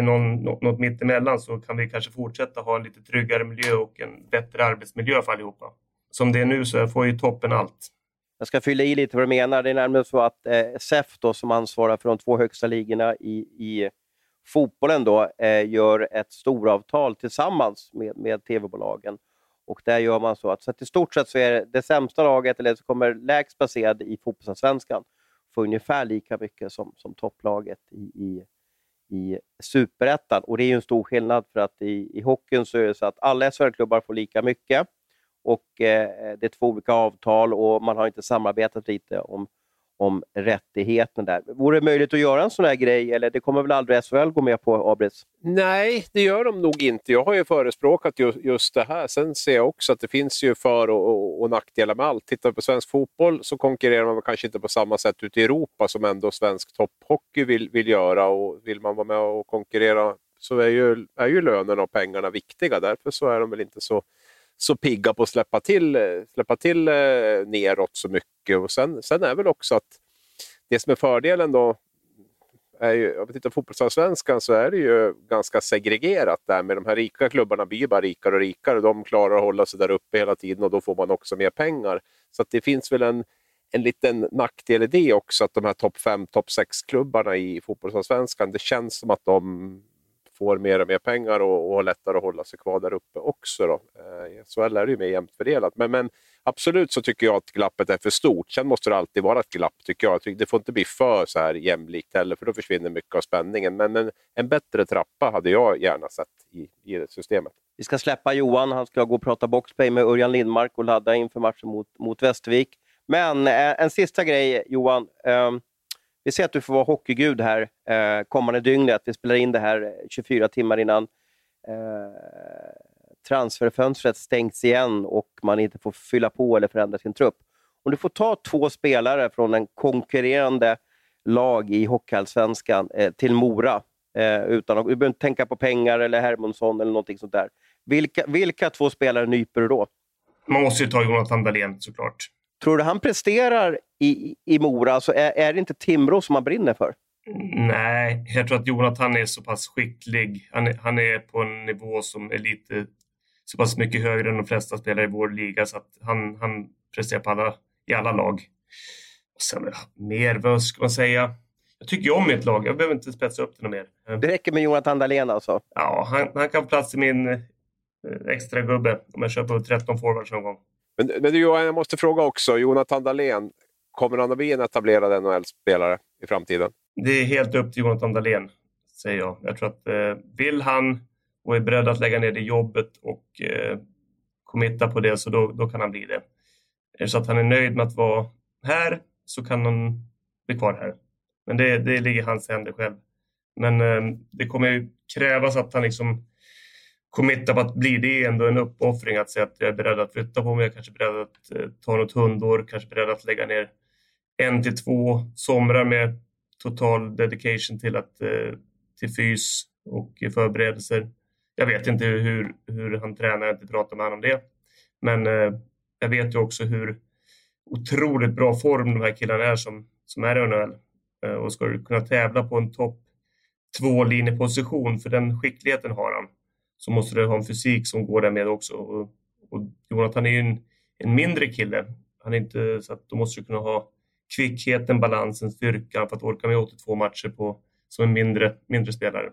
någon, något mittemellan så kan vi kanske fortsätta ha en lite tryggare miljö och en bättre arbetsmiljö för allihopa. Som det är nu så får ju toppen allt. Jag ska fylla i lite vad du menar. Det är nämligen så att eh, SEF då, som ansvarar för de två högsta ligorna i, i fotbollen då, eh, gör ett storavtal tillsammans med, med tv-bolagen. Och där gör man så att, så att i stort sett så är det, det sämsta laget, eller så kommer lägst placerad i fotbollsallsvenskan, få ungefär lika mycket som, som topplaget i, i i superettan. Och det är ju en stor skillnad för att i, i hockeyn så är det så att alla SHL-klubbar får lika mycket och eh, det är två olika avtal och man har inte samarbetat lite om, om rättigheten där. Vore det möjligt att göra en sån här grej eller det kommer väl aldrig SHL gå med på, Abris? Nej, det gör de nog inte. Jag har ju förespråkat just, just det här. Sen ser jag också att det finns ju för och, och, och nackdelar med allt. Tittar vi på svensk fotboll så konkurrerar man kanske inte på samma sätt ute i Europa som ändå svensk topphockey vill, vill göra. Och vill man vara med och konkurrera så är ju, är ju lönerna och pengarna viktiga. Därför så är de väl inte så så pigga på att släppa till, släppa till eh, neråt så mycket. Och sen, sen är väl också att det som är fördelen då, är ju, om vi tittar på fotbollsallsvenskan så är det ju ganska segregerat där med de här rika klubbarna blir ju bara rikare och rikare. De klarar att hålla sig där uppe hela tiden och då får man också mer pengar. Så det finns väl en, en liten nackdel i det också, att de här topp 5, topp 6-klubbarna i fotbollsallsvenskan, det känns som att de får mer och mer pengar och, och har lättare att hålla sig kvar där uppe också. Då. Eh, så är det ju mer jämnt fördelat. Men, men absolut så tycker jag att glappet är för stort. Sen måste det alltid vara ett glapp tycker jag. Det får inte bli för så här jämlikt heller för då försvinner mycket av spänningen. Men en, en bättre trappa hade jag gärna sett i, i systemet. Vi ska släppa Johan. Han ska gå och prata boxplay med Örjan Lindmark och ladda inför matchen mot, mot Västervik. Men eh, en sista grej Johan. Um, vi ser att du får vara hockeygud här eh, kommande dygnet. Vi spelar in det här 24 timmar innan eh, transferfönstret stängs igen och man inte får fylla på eller förändra sin trupp. Om du får ta två spelare från en konkurrerande lag i Hockeyallsvenskan eh, till Mora, eh, utan att, du behöver inte tänka på pengar eller Hermansson eller någonting sånt där. Vilka, vilka två spelare nyper du då? Man måste ju ta Jonathan Dahlén såklart. Tror du han presterar i, i Mora? Alltså är, är det inte Timrå som han brinner för? Nej, jag tror att Jonathan är så pass skicklig. Han är, han är på en nivå som är lite så pass mycket högre än de flesta spelare i vår liga så att han, han presterar på alla, i alla lag. Och sen, mer, vad ska man säga? Jag tycker ju om mitt lag. Jag behöver inte spetsa upp det något mer. Det räcker med Jonathan Dahlén alltså? Ja, han, han kan få plats i min eh, extra gubbe om jag på 13 forwards någon gång. Men, men du Johan, jag måste fråga också. Jonathan Dahlén, kommer han att bli en etablerad NHL-spelare i framtiden? Det är helt upp till Jonathan Dahlén, säger jag. Jag tror att eh, vill han och är beredd att lägga ner det jobbet och eh, committa på det, så då, då kan han bli det. Är det så att han är nöjd med att vara här så kan han bli kvar här. Men det, det ligger i hans händer själv. Men eh, det kommer ju krävas att han liksom committar på att bli det är ändå en uppoffring att säga att jag är beredd att flytta på mig, jag kanske är beredd att eh, ta något hundår, kanske beredd att lägga ner en till två somrar med total dedication till, att, eh, till fys och förberedelser. Jag vet inte hur, hur han tränar, jag har inte pratat med honom om det. Men eh, jag vet ju också hur otroligt bra form de här killarna är som, som är i NHL. Eh, och ska du kunna tävla på en topp två linjeposition, för den skickligheten har han, så måste du ha en fysik som går där med också. Och, och Jonathan är ju en, en mindre kille. Han är inte, så att då måste du kunna ha kvickheten, balansen, styrkan för att orka med 82 matcher på, som en mindre, mindre spelare.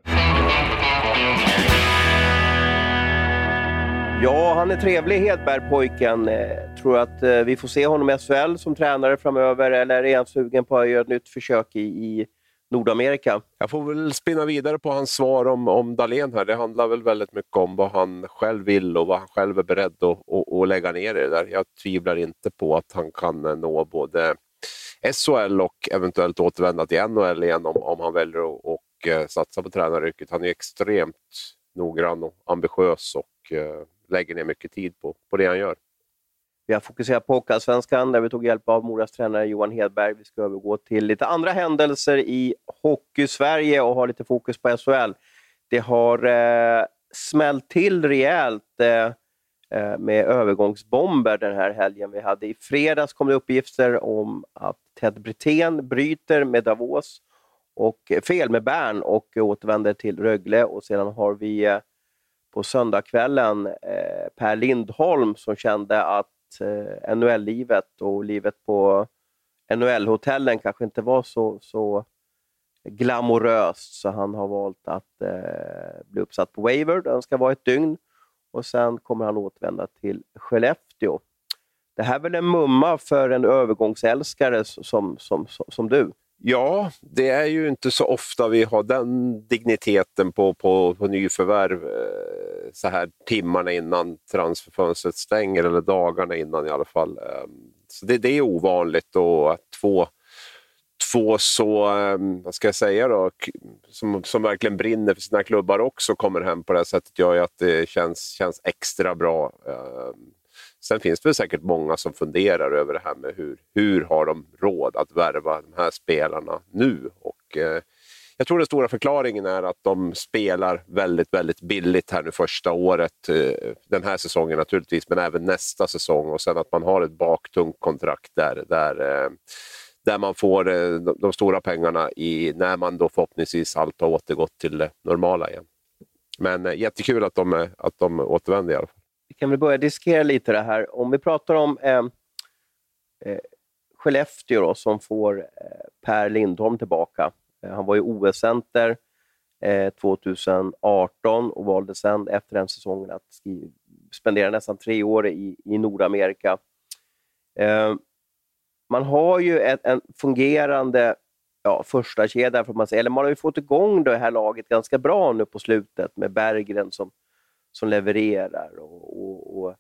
Ja, han är trevlig Hedberg-pojken. Eh, tror att eh, vi får se honom i SHL som tränare framöver eller är han sugen på att göra ett nytt försök i, i Nordamerika? Jag får väl spinna vidare på hans svar om, om Dahlén här. Det handlar väl väldigt mycket om vad han själv vill och vad han själv är beredd att, att, att lägga ner i det där. Jag tvivlar inte på att han kan nå både SHL och eventuellt återvända till NHL igen om, om han väljer att och, uh, satsa på tränaryrket. Han är extremt noggrann och ambitiös och eh, lägger ner mycket tid på, på det han gör. Vi har fokuserat på Hockeyallsvenskan där vi tog hjälp av Moras tränare Johan Hedberg. Vi ska övergå till lite andra händelser i Hockey-Sverige och ha lite fokus på SHL. Det har eh, smällt till rejält eh, eh, med övergångsbomber den här helgen. Vi hade I fredags kom det uppgifter om att Ted Brithén bryter med Davos, och eh, fel med Bern och återvänder till Rögle. Och sedan har vi eh, på söndagskvällen eh, Per Lindholm som kände att eh, NHL-livet och livet på NHL-hotellen kanske inte var så, så glamoröst, så han har valt att eh, bli uppsatt på waiver. han ska vara ett dygn och sen kommer han återvända till Skellefteå. Det här är väl en mumma för en övergångsälskare som, som, som, som du? Ja, det är ju inte så ofta vi har den digniteten på, på, på nyförvärv eh, så här timmarna innan transferfönstret stänger, eller dagarna innan i alla fall. Ehm, så det, det, är ovanligt och att två, två så, ehm, vad ska jag säga då, som, som verkligen brinner för sina klubbar också kommer hem på det här sättet gör ju att det känns, känns extra bra. Ehm, Sen finns det väl säkert många som funderar över det här med hur, hur har de råd att värva de här spelarna nu? Och, eh, jag tror den stora förklaringen är att de spelar väldigt, väldigt billigt här nu första året. Eh, den här säsongen naturligtvis, men även nästa säsong. Och sen att man har ett baktungt kontrakt där, där, eh, där man får eh, de, stora pengarna i, när man då förhoppningsvis allt har återgått till det normala igen. Men eh, jättekul att de, eh, att de återvänder i alla fall vi kan väl börja diskutera lite det här. Om vi pratar om eh, eh, Skellefteå då, som får eh, Per Lindholm tillbaka. Eh, han var ju OS-center 2018 eh, och valde sen efter den säsongen att spendera nästan tre år i, i Nordamerika. Eh, man har ju ett, en fungerande ja, första kedja får man säga. Eller man har ju fått igång det här laget ganska bra nu på slutet med Berggren som som levererar. Och, och, och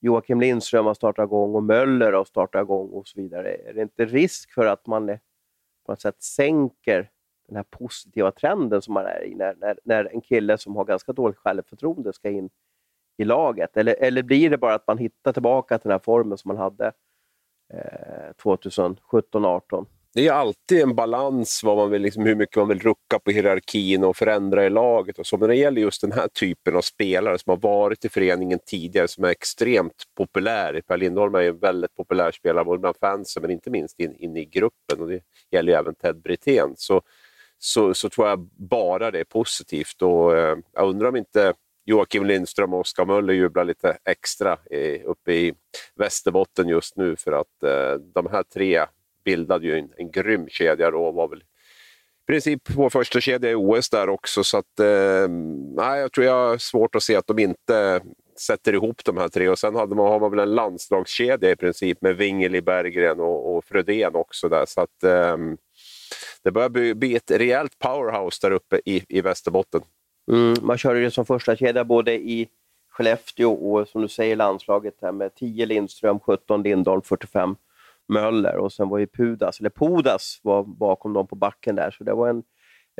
Joakim Lindström har startat igång och Möller har startat igång och så vidare. Är det inte risk för att man på något sätt sänker den här positiva trenden som man är i när, när, när en kille som har ganska dåligt självförtroende ska in i laget? Eller, eller blir det bara att man hittar tillbaka till den här formen som man hade eh, 2017-18? Det är alltid en balans vad man vill, liksom, hur mycket man vill rucka på hierarkin och förändra i laget. Och så. Men när det gäller just den här typen av spelare som har varit i föreningen tidigare, som är extremt populär. Per Lindholm är en väldigt populär spelare både bland fansen men inte minst inne in i gruppen. Och det gäller ju även Ted Brithén. Så, så, så tror jag bara det är positivt. Och, eh, jag undrar om inte Joakim Lindström och Oskar Möller jublar lite extra i, uppe i Västerbotten just nu för att eh, de här tre bildade ju en, en grym kedja då var väl i princip vår första kedja i OS där också. Så att, eh, nej, jag tror jag har svårt att se att de inte sätter ihop de här tre. Och sen hade man, har man väl en landslagskedja i princip med Wingeli, Berggren och, och Frödén också där. Så att, eh, det börjar bli, bli ett rejält powerhouse där uppe i, i Västerbotten. Mm, man körde det som första kedja både i Skellefteå och som du säger landslaget här med 10 Lindström, 17 Lindholm, 45 Möller och sen var ju Pudas, eller Podas var bakom dem på backen där. Så det var en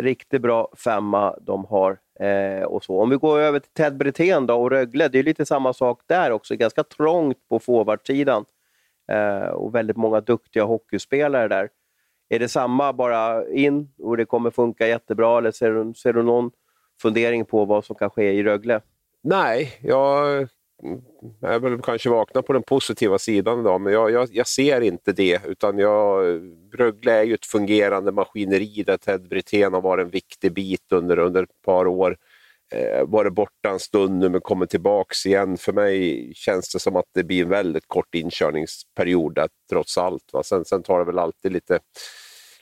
riktigt bra femma de har. Eh, och så. Om vi går över till Ted Brithén då, och Rögle, det är lite samma sak där också. Ganska trångt på forwardsidan eh, och väldigt många duktiga hockeyspelare där. Är det samma, bara in och det kommer funka jättebra, eller ser du, ser du någon fundering på vad som kan ske i Rögle? Nej, jag är väl kanske vakna på den positiva sidan idag, men jag, jag, jag ser inte det. utan jag, Rögle är ju ett fungerande maskineri där Ted Brithén har varit en viktig bit under, under ett par år. Eh, varit borta en stund nu men kommer tillbaks igen. För mig känns det som att det blir en väldigt kort inkörningsperiod där, trots allt. Va? Sen, sen tar det väl alltid lite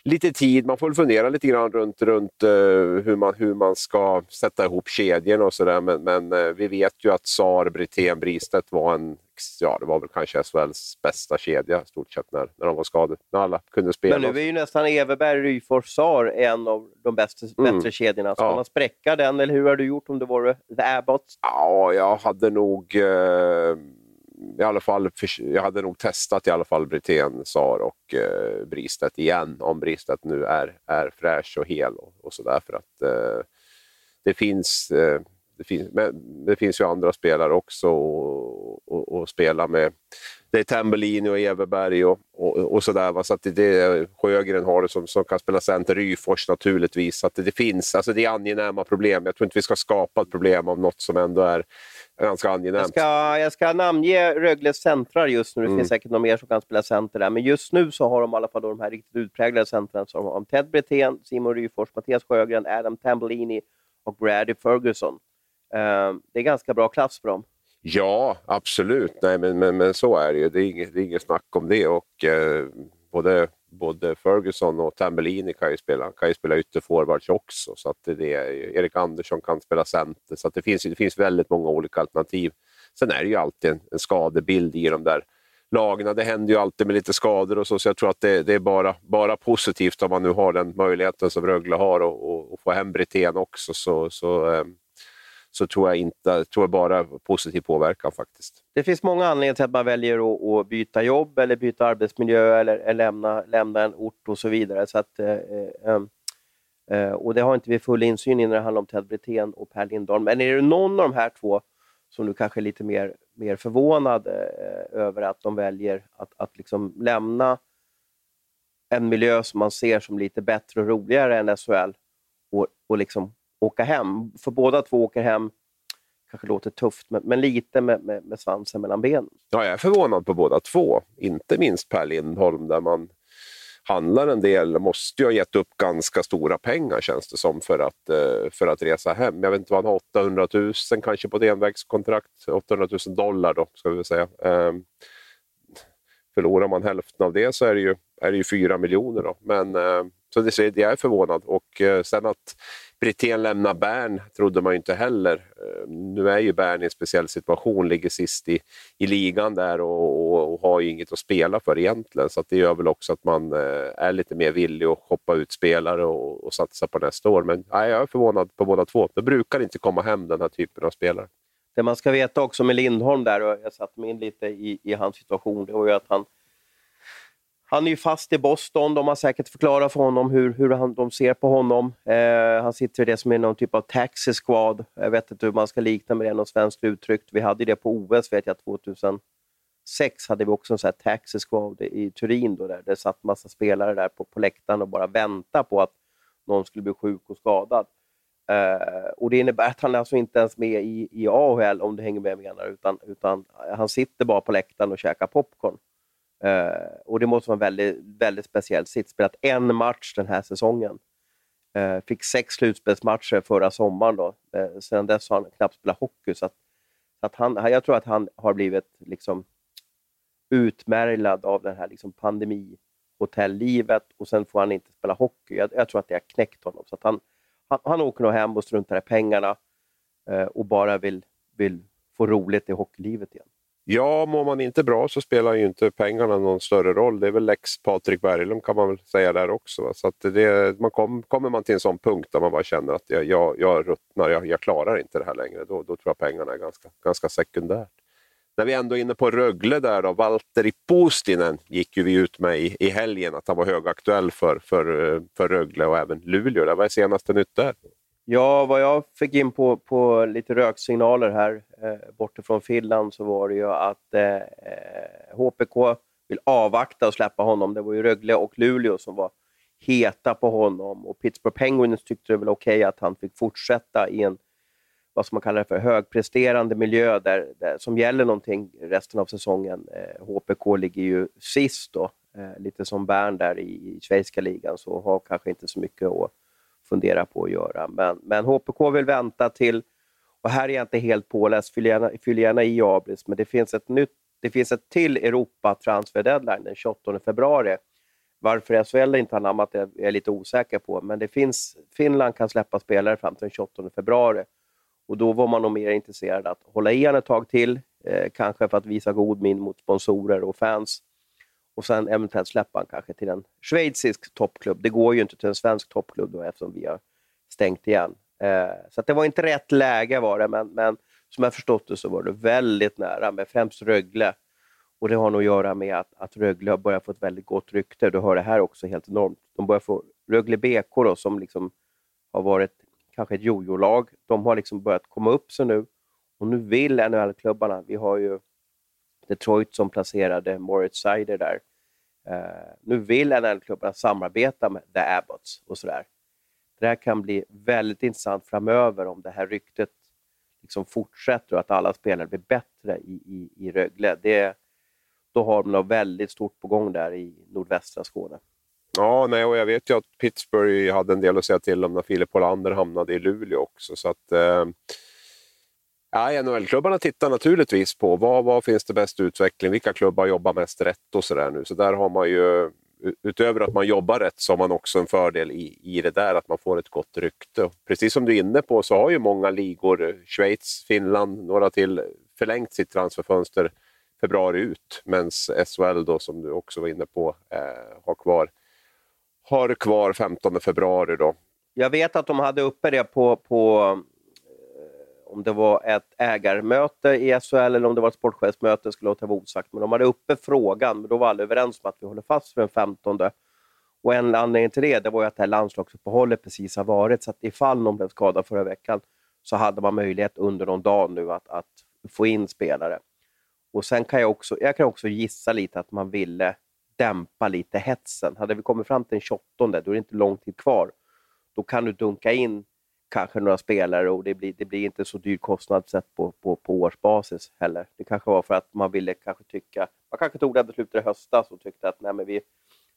lite tid. Man får fundera lite grann runt, runt uh, hur, man, hur man ska sätta ihop kedjorna och sådär. Men, men uh, vi vet ju att Sar, Brithén, Bristedt var en ja, det var väl kanske SHLs bästa kedja stort sett när, när de var skadade. När alla kunde spela. Men nu är ju nästan Everberg, Ryfors, Sar en av de bästa, mm. bättre kedjorna. Ska ja. man spräcka den eller hur har du gjort om det vore The Abbots? Ja, jag hade nog... Uh, i alla fall, jag hade nog testat i alla fall Brithén, Sar och eh, Bristedt igen om Bristedt nu är, är fräsch och hel och, och sådär. För att eh, det finns, eh, det, finns, men det finns ju andra spelare också att spela med. Det är Tambellini och Everberg och, och, och sådär. Så att det, det, Sjögren har det som, som kan spela center, Ryfors naturligtvis. Så att det, det finns, alltså det är angenäma problem. Jag tror inte vi ska skapa ett problem av något som ändå är ganska angenämt. Jag ska, jag ska namnge Rögles centrar just nu. Det mm. finns säkert någon mer som kan spela center där. Men just nu så har de i alla fall de här riktigt utpräglade centren som har Ted Brithén, Simon Ryfors, Mattias Sjögren, Adam Tambellini och Brady Ferguson. Uh, det är ganska bra klass på dem. Ja, absolut. Nej, men, men, men så är det ju. Det är inget, det är inget snack om det. Och, eh, både både Ferguson och Tambellini kan ju spela, kan ju spela ytterforwards också. Så att det är, Erik Andersson kan spela center. Så det, finns, det finns väldigt många olika alternativ. Sen är det ju alltid en, en skadebild i de där lagen. Det händer ju alltid med lite skador och så, så jag tror att det, det, är bara, bara positivt om man nu har den möjligheten som Rögle har och, och få hem Brithén också. Så, så, eh, så tror jag inte, tror jag bara positiv påverkan faktiskt. Det finns många anledningar till att man väljer att, att byta jobb eller byta arbetsmiljö eller, eller, lämna, lämna en ort och så vidare. Så att, eh eh, eh, eh, och Det har inte vi full insyn i när det handlar om Ted Brithén och Per Lindholm. Men är det någon av de här två som du kanske är lite mer, mer förvånad eh, över att de väljer att, att liksom lämna en miljö som man ser som lite bättre och roligare än SHL och, och liksom åka hem. För båda två åker hem, kanske låter tufft, men, men lite med, med, med, svansen mellan benen. Ja, jag är förvånad på båda två. Inte minst Per Lindholm, där man handlar en del, måste ju ha gett upp ganska stora pengar känns det som för att, eh, för att resa hem. Jag vet inte vad han har, 800 000 kanske på ett envägskontrakt. 800 000 dollar då, ska vi säga. Ehm, förlorar man hälften av det så är det ju, är det ju 4 miljoner. Då. Men, ehm, så det, jag är förvånad. Och eh, sen att Brithén lämnar Bern trodde man ju inte heller. Eh, nu är ju Bern i en speciell situation, ligger sist i, i ligan där och, och, och har ju inget att spela för egentligen. Så det gör väl också att man eh, är lite mer villig att hoppa ut spelare och, och satsa på nästa år. Men nej, jag är förvånad på båda två. Det brukar inte komma hem den här typen av spelare. Det man ska veta också med Lindholm där, och jag satte mig in lite i, i hans situation, det var ju att han han är ju fast i Boston. De har säkert förklarat för honom hur, hur han, de ser på honom. Eh, han sitter i det som är någon typ av taxi squad. Jag vet inte hur man ska likna med det, något svenskt uttryck. Vi hade det på OS, vet jag, 2006 hade vi också en sån här taxi squad i Turin. Då, där det satt massa spelare där på, på läktaren och bara väntade på att någon skulle bli sjuk och skadad. Eh, och Det innebär att han är alltså inte ens med i, i AHL, om du hänger med menar, utan, utan han sitter bara på läktaren och käkar popcorn. Uh, och det måste vara en väldigt, väldigt speciell sitt. Spelat en match den här säsongen. Uh, fick sex slutspelsmatcher förra sommaren. Då. Uh, sedan dess har han knappt spelat hockey. Så, att, så att han, jag tror att han har blivit liksom, utmärglad av det här liksom, pandemihotellivet och sen får han inte spela hockey. Jag, jag, tror att det har knäckt honom. Så att han, han, han åker nog hem och struntar i pengarna och bara vill, vill få roligt i hockeylivet igen. Ja, mår man inte bra så spelar ju inte pengarna någon större roll. Det är väl lex Patrik Berglund kan man väl säga där också. Va? Så att det, man kom, kommer man till en sån punkt där man bara känner att jag, jag, jag ruttnar, jag, jag klarar inte det här längre, då, då tror jag pengarna är ganska, ganska sekundärt. När vi ändå är inne på Rögle där då, Valtteri Postinen gick ju vi ut med i, i helgen att han var högaktuell för, för, eh, för Rögle och även Luleå. Vad är senaste nytt där? Ja, vad jag fick in på, på lite röksignaler här eh, bortifrån Finland så var det ju att eh, eh HPK vill avvakta och släppa honom. Det var ju Rögle och Luleå som var heta på honom och Pittsburgh Penguins tyckte det var okej okay att han fick fortsätta i en vad som man kallar för, högpresterande miljö där, där, som gäller någonting resten av säsongen. Eh, HPK ligger ju sist då, eh, lite som Bern där i, i schweiziska ligan, så har kanske inte så mycket att fundera på att göra. Men, men HPK vill vänta till, och här är jag inte helt påläst, fyll gärna, fyll gärna i Abris, men det finns ett nytt det finns ett till Europa transfer deadline den 28 februari. Varför SHL inte har namnat det är jag lite osäker på, men det finns, Finland kan släppa spelare fram till den 28 februari. Och Då var man nog mer intresserad att hålla i ett tag till, eh, kanske för att visa god min mot sponsorer och fans. Och sen eventuellt släppa han kanske till en schweizisk toppklubb. Det går ju inte till en svensk toppklubb då, eftersom vi har stängt igen. Eh, så det var inte rätt läge var det, men, men som jag förstått det så var det väldigt nära med främst Rögle. Och det har nog att göra med att, att Rögle har börjat få ett väldigt gott rykte. Du hör det här också helt enormt. De börjar få Rögle BK då, som liksom har varit kanske ett jojo-lag. De har liksom börjat komma upp sig nu. Och nu vill NHL-klubbarna, vi har ju Detroit som placerade Moritz Seider där. Uh, nu vill NHL-klubbarna samarbeta med The Abbots och sådär. Det här kan bli väldigt intressant framöver om det här ryktet liksom fortsätter och att alla spelare blir bättre i, i, i Rögle. Det, då har de något väldigt stort på gång där i nordvästra Skåne. Ja, nej, och jag vet ju att Pittsburgh hade en del att säga till om när Filip Hollander hamnade i Luleå också. Så att, eh, ja, NHL-klubbarna tittar naturligtvis på vad, vad finns det bäst utveckling, vilka klubbar jobbar mest rätt och sådär nu. Så där har man ju, utöver att man jobbar rätt, så har man också en fördel i, i det där, att man får ett gott rykte. Precis som du är inne på så har ju många ligor, eh, Schweiz, Finland, några till, förlängt sitt transferfönster februari ut, medan SHL då, som du också var inne på, eh, har kvar har kvar 15 februari. Då. Jag vet att de hade uppe det på, på om det var ett ägarmöte i SHL eller om det var ett sportchefsmöte, skulle låta vara osagt. Men de hade uppe frågan, men då var alla överens om att vi håller fast vid den 15. Och en anledning till det, det var ju att det här landslagsuppehållet precis har varit, så att ifall någon blev skadad förra veckan så hade man möjlighet under någon dag nu att, att få in spelare. Och sen kan jag också, jag kan också gissa lite att man ville dämpa lite hetsen. Hade vi kommit fram till den 28, då är det inte lång tid kvar. Då kan du dunka in kanske några spelare och det blir, det blir inte så dyr kostnad sett på, på, på årsbasis heller. Det kanske var för att man ville kanske tycka, man kanske tog det beslutet i höstas och tyckte att nej, men vi,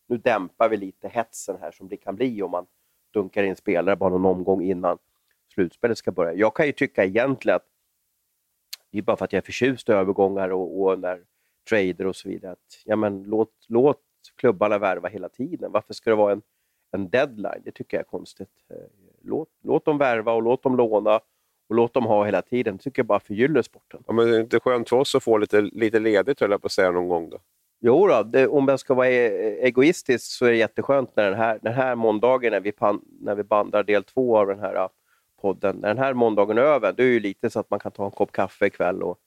nu dämpar vi lite hetsen här som det kan bli om man dunkar in spelare bara någon omgång innan slutspelet ska börja. Jag kan ju tycka egentligen att det är bara för att jag är förtjust i övergångar och, och när trader och så vidare. Att, ja, men låt, låt klubbarna värva hela tiden. Varför ska det vara en, en deadline? Det tycker jag är konstigt. Eh, Låt, låt dem värva och låt dem låna och låt dem ha hela tiden. Det tycker jag bara förgyller sporten. Ja, men det är inte skönt för oss att få lite, lite ledigt, höll jag på att säga, någon gång? Då? Jo, då, det, om jag ska vara e-, egoistisk så är det jätteskönt när den här, den här måndagen när vi, pan, när vi bandar del två av den här podden, när den här måndagen är över, det är ju lite så att man kan ta en kopp kaffe ikväll och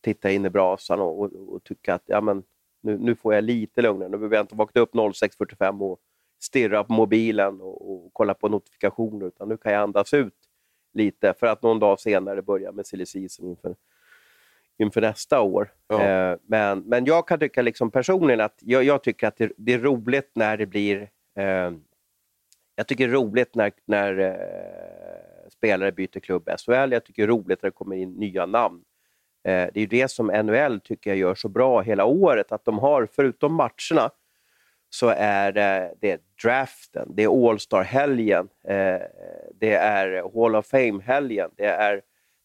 titta in i brasan och, och, och tycka att ja, men, nu, nu får jag lite lugnare. Nu behöver jag inte vakna upp 06.45 och stirra på mobilen och, och, kolla på notifikationer, utan nu kan jag andas ut lite för att någon dag senare börja med silly season inför, inför nästa år. Ja. Eh, men, men jag kan tycka liksom personligen att jag, jag tycker att det, det, är roligt när det blir eh, jag tycker det är roligt när, när eh, spelare byter klubb SHL. Jag tycker det är roligt när det kommer in nya namn. Eh, det är det som NHL tycker jag gör så bra hela året, att de har, förutom matcherna, så är det, draften, det är All-star-helgen, eh, det är Hall of Fame-helgen, det är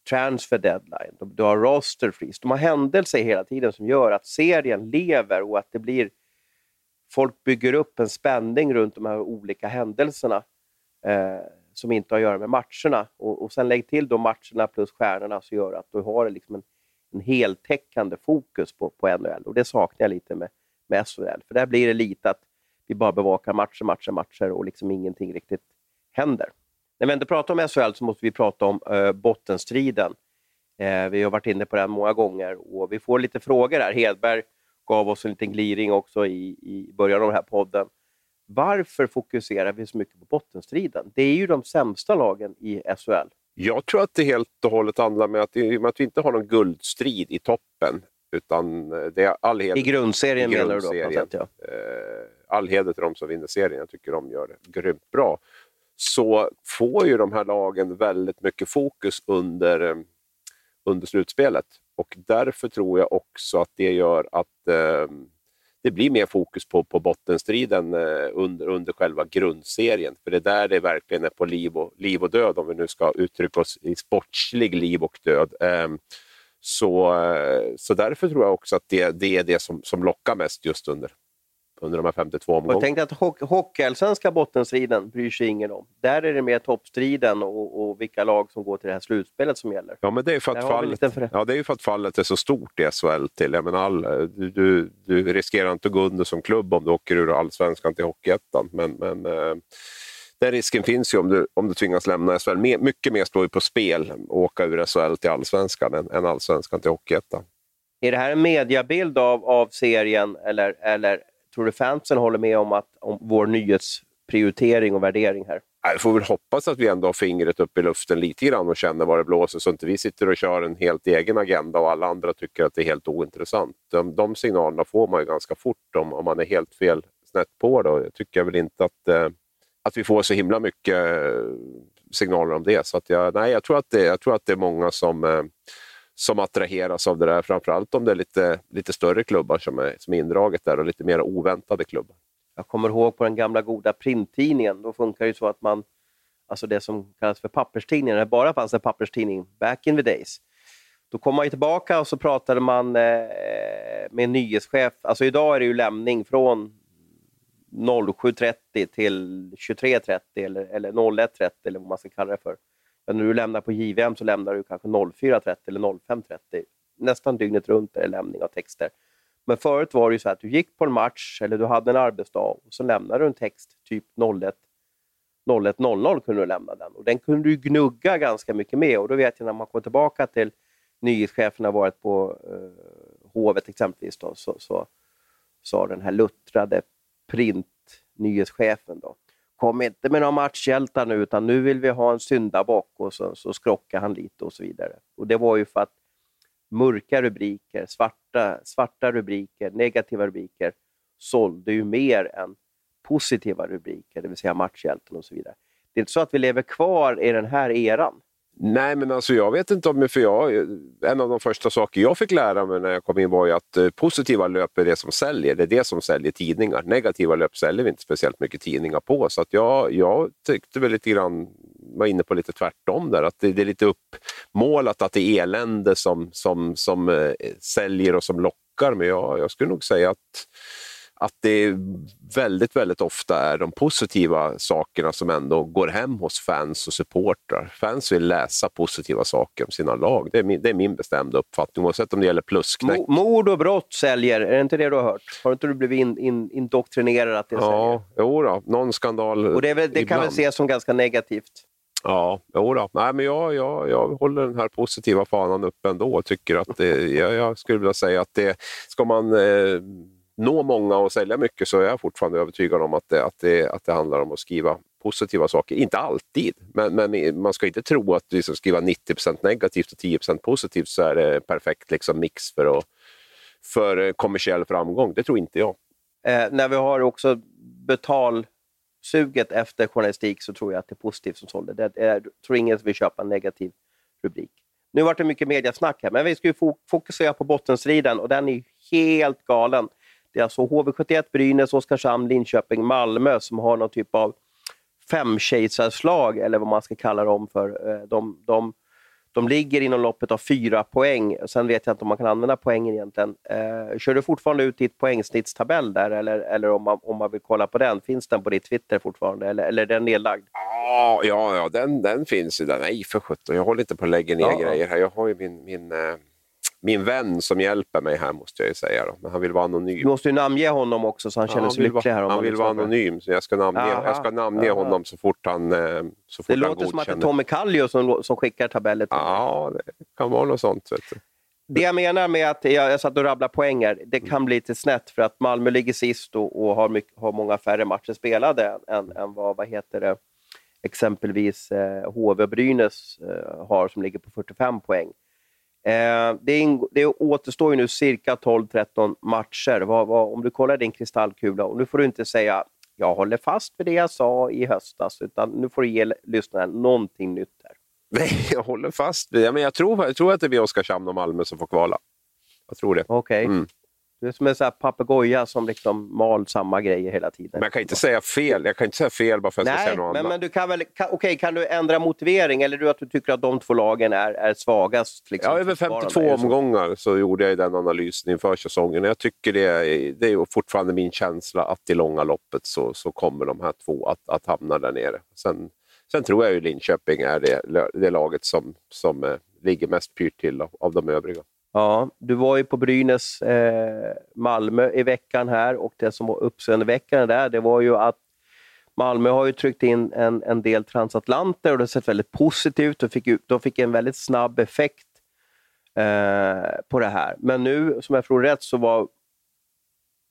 transfer deadline, du har roster freeze. De har händelser hela tiden som gör att serien lever och att det blir... Folk bygger upp en spänning runt de här olika händelserna eh, som inte har att göra med matcherna. Och, och sen lägg till de matcherna plus stjärnorna så gör att du har liksom en en heltäckande fokus på, på NHL och det saknar jag lite med, med SHL. För där blir det lite att vi bara bevakar matcher, matcher, matcher och liksom ingenting riktigt händer. När vi ändå pratar om SHL så måste vi prata om eh, bottenstriden. Eh, vi har varit inne på den många gånger och vi får lite frågor här. Hedberg gav oss en liten gliring också i, i början av den här podden. Varför fokuserar vi så mycket på bottenstriden? Det är ju de sämsta lagen i SHL. Jag tror att det helt och hållet handlar om att, med att vi inte har någon guldstrid i toppen. Utan eh, det är all heder, I grundserien, I grundserien menar du då? Sätt, ja. Eh, all heder till de som vinner serien. Jag tycker de gör det grymt bra. så får ju de här lagen väldigt mycket fokus under, eh, under slutspelet. Och därför tror jag också att det gör att eh, det blir mer fokus på, på bottenstriden eh, under, under själva grundserien. För det är där det verkligen är på liv och, liv och död, om vi nu ska uttrycka oss i sportslig liv och död. Eh, så, eh, så därför tror jag också att det, det är det som, som lockar mest just under, under de här 52 omgångarna. Jag tänkte att ho hockeyallsvenska bottenstriden bryr sig ingen om. Där är det mer toppstriden och, och, vilka lag som går till det här slutspelet som gäller. Ja, men det är för att, fallet, för ja, det är för att fallet är så stort i SHL. Till. Jag menar, all, du, du, du riskerar inte att gå under som klubb om du åker ur allsvenskan till Hockeyettan. Men, men eh, den risken finns ju om du, om du tvingas lämna SHL. mycket mer står ju på spel att åka ur SHL till allsvenskan än, än allsvenskan till Hockeyettan. Är det här en mediabild av, av serien eller, eller tror du fansen håller med om, att, om vår nyhetsprioritering och värdering här? Jag får väl hoppas att vi ändå har fingret upp i luften lite grann och känner var det blåser så inte vi sitter och kör en helt egen agenda och alla andra tycker att det är helt ointressant. De, de signalerna får man ju ganska fort om, om man är helt fel snett på det. Jag tycker väl inte att eh, att vi får så himla mycket eh, signaler om det. Så att jag, nej, jag, tror att det, jag tror att det är många som, eh, som attraheras av det där. Framförallt om det är lite, lite större klubbar som är, som är indraget där och lite mer oväntade klubbar. Jag kommer ihåg på den gamla goda printtidningen, då funkar det så att man, alltså det som kallas för papperstidningen, när det bara fanns en papperstidning, back in the days, då kom man tillbaka och så pratade man eh, med en nyhetschef. Alltså idag är det ju lämning från 07.30 till 23.30 eller, eller 01.30 eller vad man ska kalla det för. Men när du lämnar på JVM så lämnar du kanske 04.30 eller 05.30. Nästan dygnet runt är det lämning av texter. Men förut var det ju så att du gick på en match eller du hade en arbetsdag och så lämnade du en text typ 01 01.00 kunde du lämna den. Och den kunde du gnugga ganska mycket med. Och då vet jag när man kommer tillbaka till nyhetschefen har varit på eh, Hovet exempelvis, då, så, så, den här luttrade print-nyhetschefen då. Kom inte med några matchhjältar nu, utan nu vill vi ha en syndabock och så, så skrockar han lite och så vidare. Och det var ju för att mörka rubriker, svarta, svarta rubriker, negativa rubriker sålde ju mer än positiva rubriker, det vill säga matchhjälten och så vidare. Det är inte så att vi lever kvar i den här eran. Nej, men alltså jag vet inte om... För jag, en av de första saker jag fick lära mig när jag kom in var ju att eh, positiva löp är det som säljer. Det är det som säljer tidningar. Negativa löp säljer vi inte speciellt mycket tidningar på. Så att jag, jag tyckte väl lite grann, var inne på lite tvärtom där. Att det, det är lite uppmålat att det är elände som, som, som eh, säljer och som lockar. Men jag, jag skulle nog säga att att det väldigt, väldigt ofta är de positiva sakerna som ändå går hem hos fans och supportrar. Fans vill läsa positiva saker om sina lag. Det är min, det är min bestämda uppfattning, oavsett om det gäller plusknäck. Mord och brott säljer, är det inte det du har hört? Har inte du blivit in, in, indoktrinerad att det ja, säljer? Jo då, någon skandal Och det, väl, det kan väl ses som ganska negativt? Ja, jodå. Nej, men jag, jag, jag håller den här positiva fanan uppe ändå. Tycker att det, jag, jag skulle vilja säga att det, ska man eh, nå många och sälja mycket så är jag fortfarande övertygad om att det, att det, att det handlar om att skriva positiva saker. Inte alltid, men, men man ska inte tro att du ska skriva 90% negativt och 10% positivt så är det perfekt liksom, mix för, att, för kommersiell framgång. Det tror inte jag. Eh, när vi har också betalsuget efter journalistik så tror jag att det är positivt som sålde. Det är, jag tror ingen vill köpa en negativ rubrik. Nu vart det mycket mediasnack här, men vi ska ju fokusera på bottenstriden och den är helt galen. Det är alltså HV71, Brynäs, Oskarshamn, Linköping, Malmö som har någon typ av femkejsarslag, eller vad man ska kalla dem för. Eh, de, de, de ligger inom loppet av fyra poäng. Sen vet jag inte om man kan använda poängen egentligen. Eh, kör du fortfarande ut ditt poängsnittstabell där, eller, eller om, man, om man vill kolla på den? Finns den på ditt Twitter fortfarande, eller, eller är den nedlagd? Ja, ja, ja den, den finns ju. Nej, för sjutton. Jag håller inte på att lägga ner ja. grejer här. Jag har ju min, min eh min vän som hjälper mig här måste jag ju säga. Då. Men han vill vara anonym. Du måste ju namnge honom också så han känner sig lycklig här. han vill vara anonym, så jag ska namnge, jag ska namnge honom så fort han eh, så fort Det låter som att det är Tommy Kallio som, som skickar tabeller till Ja, det kan vara något sånt. Det jag menar med att jag, jag satt och rabblade poänger, det kan bli lite snett för att Malmö ligger sist och, och har, mycket, har många färre matcher spelade än, än vad, vad heter det, exempelvis eh, HV Brynäs eh, har som ligger på 45 poäng. Eh, det, det återstår ju nu cirka 12-13 matcher. Vad, vad, om du kollar din kristallkula, och nu får du inte säga jag håller fast vid det jag sa i höstas, utan nu får du ge lyssnaren någonting nytt här. (laughs) Nej, jag håller fast vid det. Men jag tror, jag tror att det blir Oskarshamn och Malmö som får kvala. Jag tror det. Okej. Okay. Mm. Du är som en papegoja som liksom mal samma grejer hela tiden. Men jag kan inte säga fel. Jag kan inte säga fel bara för att jag ska säga något men, annat. Men du kan väl, kan, okay, kan du ändra motivering eller du att du tycker att de två lagen är, är svagast? Liksom, ja, över 52 omgångar så gjorde jag den analysen inför säsongen. Jag tycker det är, det är fortfarande min känsla att i långa loppet så, så kommer de här två att, att hamna där nere. Sen, sen tror jag ju Linköping är det, det laget som, som eh, ligger mest pyrt till av, av de övriga. Ja, du var ju på Brynäs eh, Malmö i veckan här och det som var uppseendeväckande där, det var ju att Malmö har ju tryckt in en, en del transatlanter och det har sett väldigt positivt. De fick, de fick en väldigt snabb effekt eh, på det här. Men nu, som jag tror rätt, så var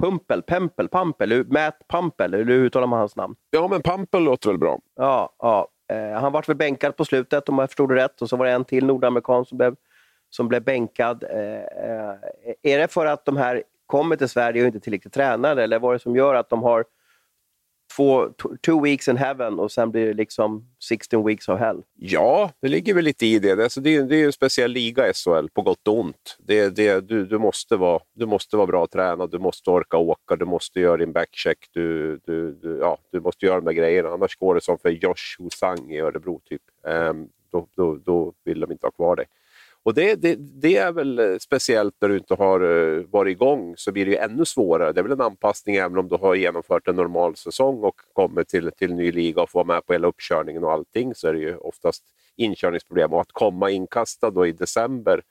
Pumpel, Pempel, Pampel, Matt Pampel, hur uttalar man hans namn? Ja, men Pampel låter väl bra. Ja, ja. Eh, han vart väl bänkad på slutet om jag förstod det rätt och så var det en till nordamerikan som blev som blev bänkad. Eh, eh, är det för att de här kommer till Sverige och inte tillräckligt tränade eller vad är det som gör att de har två, two weeks in heaven och sen blir det liksom 16 weeks of hell? Ja, det ligger väl lite i det. Alltså det, är, det är en speciell liga, SHL, på gott och ont. Det, det, du, du, måste vara, du måste vara bra tränad, du måste orka åka, du måste göra din backcheck, du, du, du, ja, du måste göra de där grejerna. Annars går det som för Josh Husang i Örebro, typ. Um, då, då, då vill de inte ha kvar dig. Och det, det, det, är väl eh, speciellt när du inte har eh, varit igång så blir det ju ännu svårare. Det är väl en anpassning även om du har genomfört en normal säsong och kommer till, till ny liga och får vara med på hela uppkörningen och allting så är det ju oftast inkörningsproblem. Och att komma inkastad då i december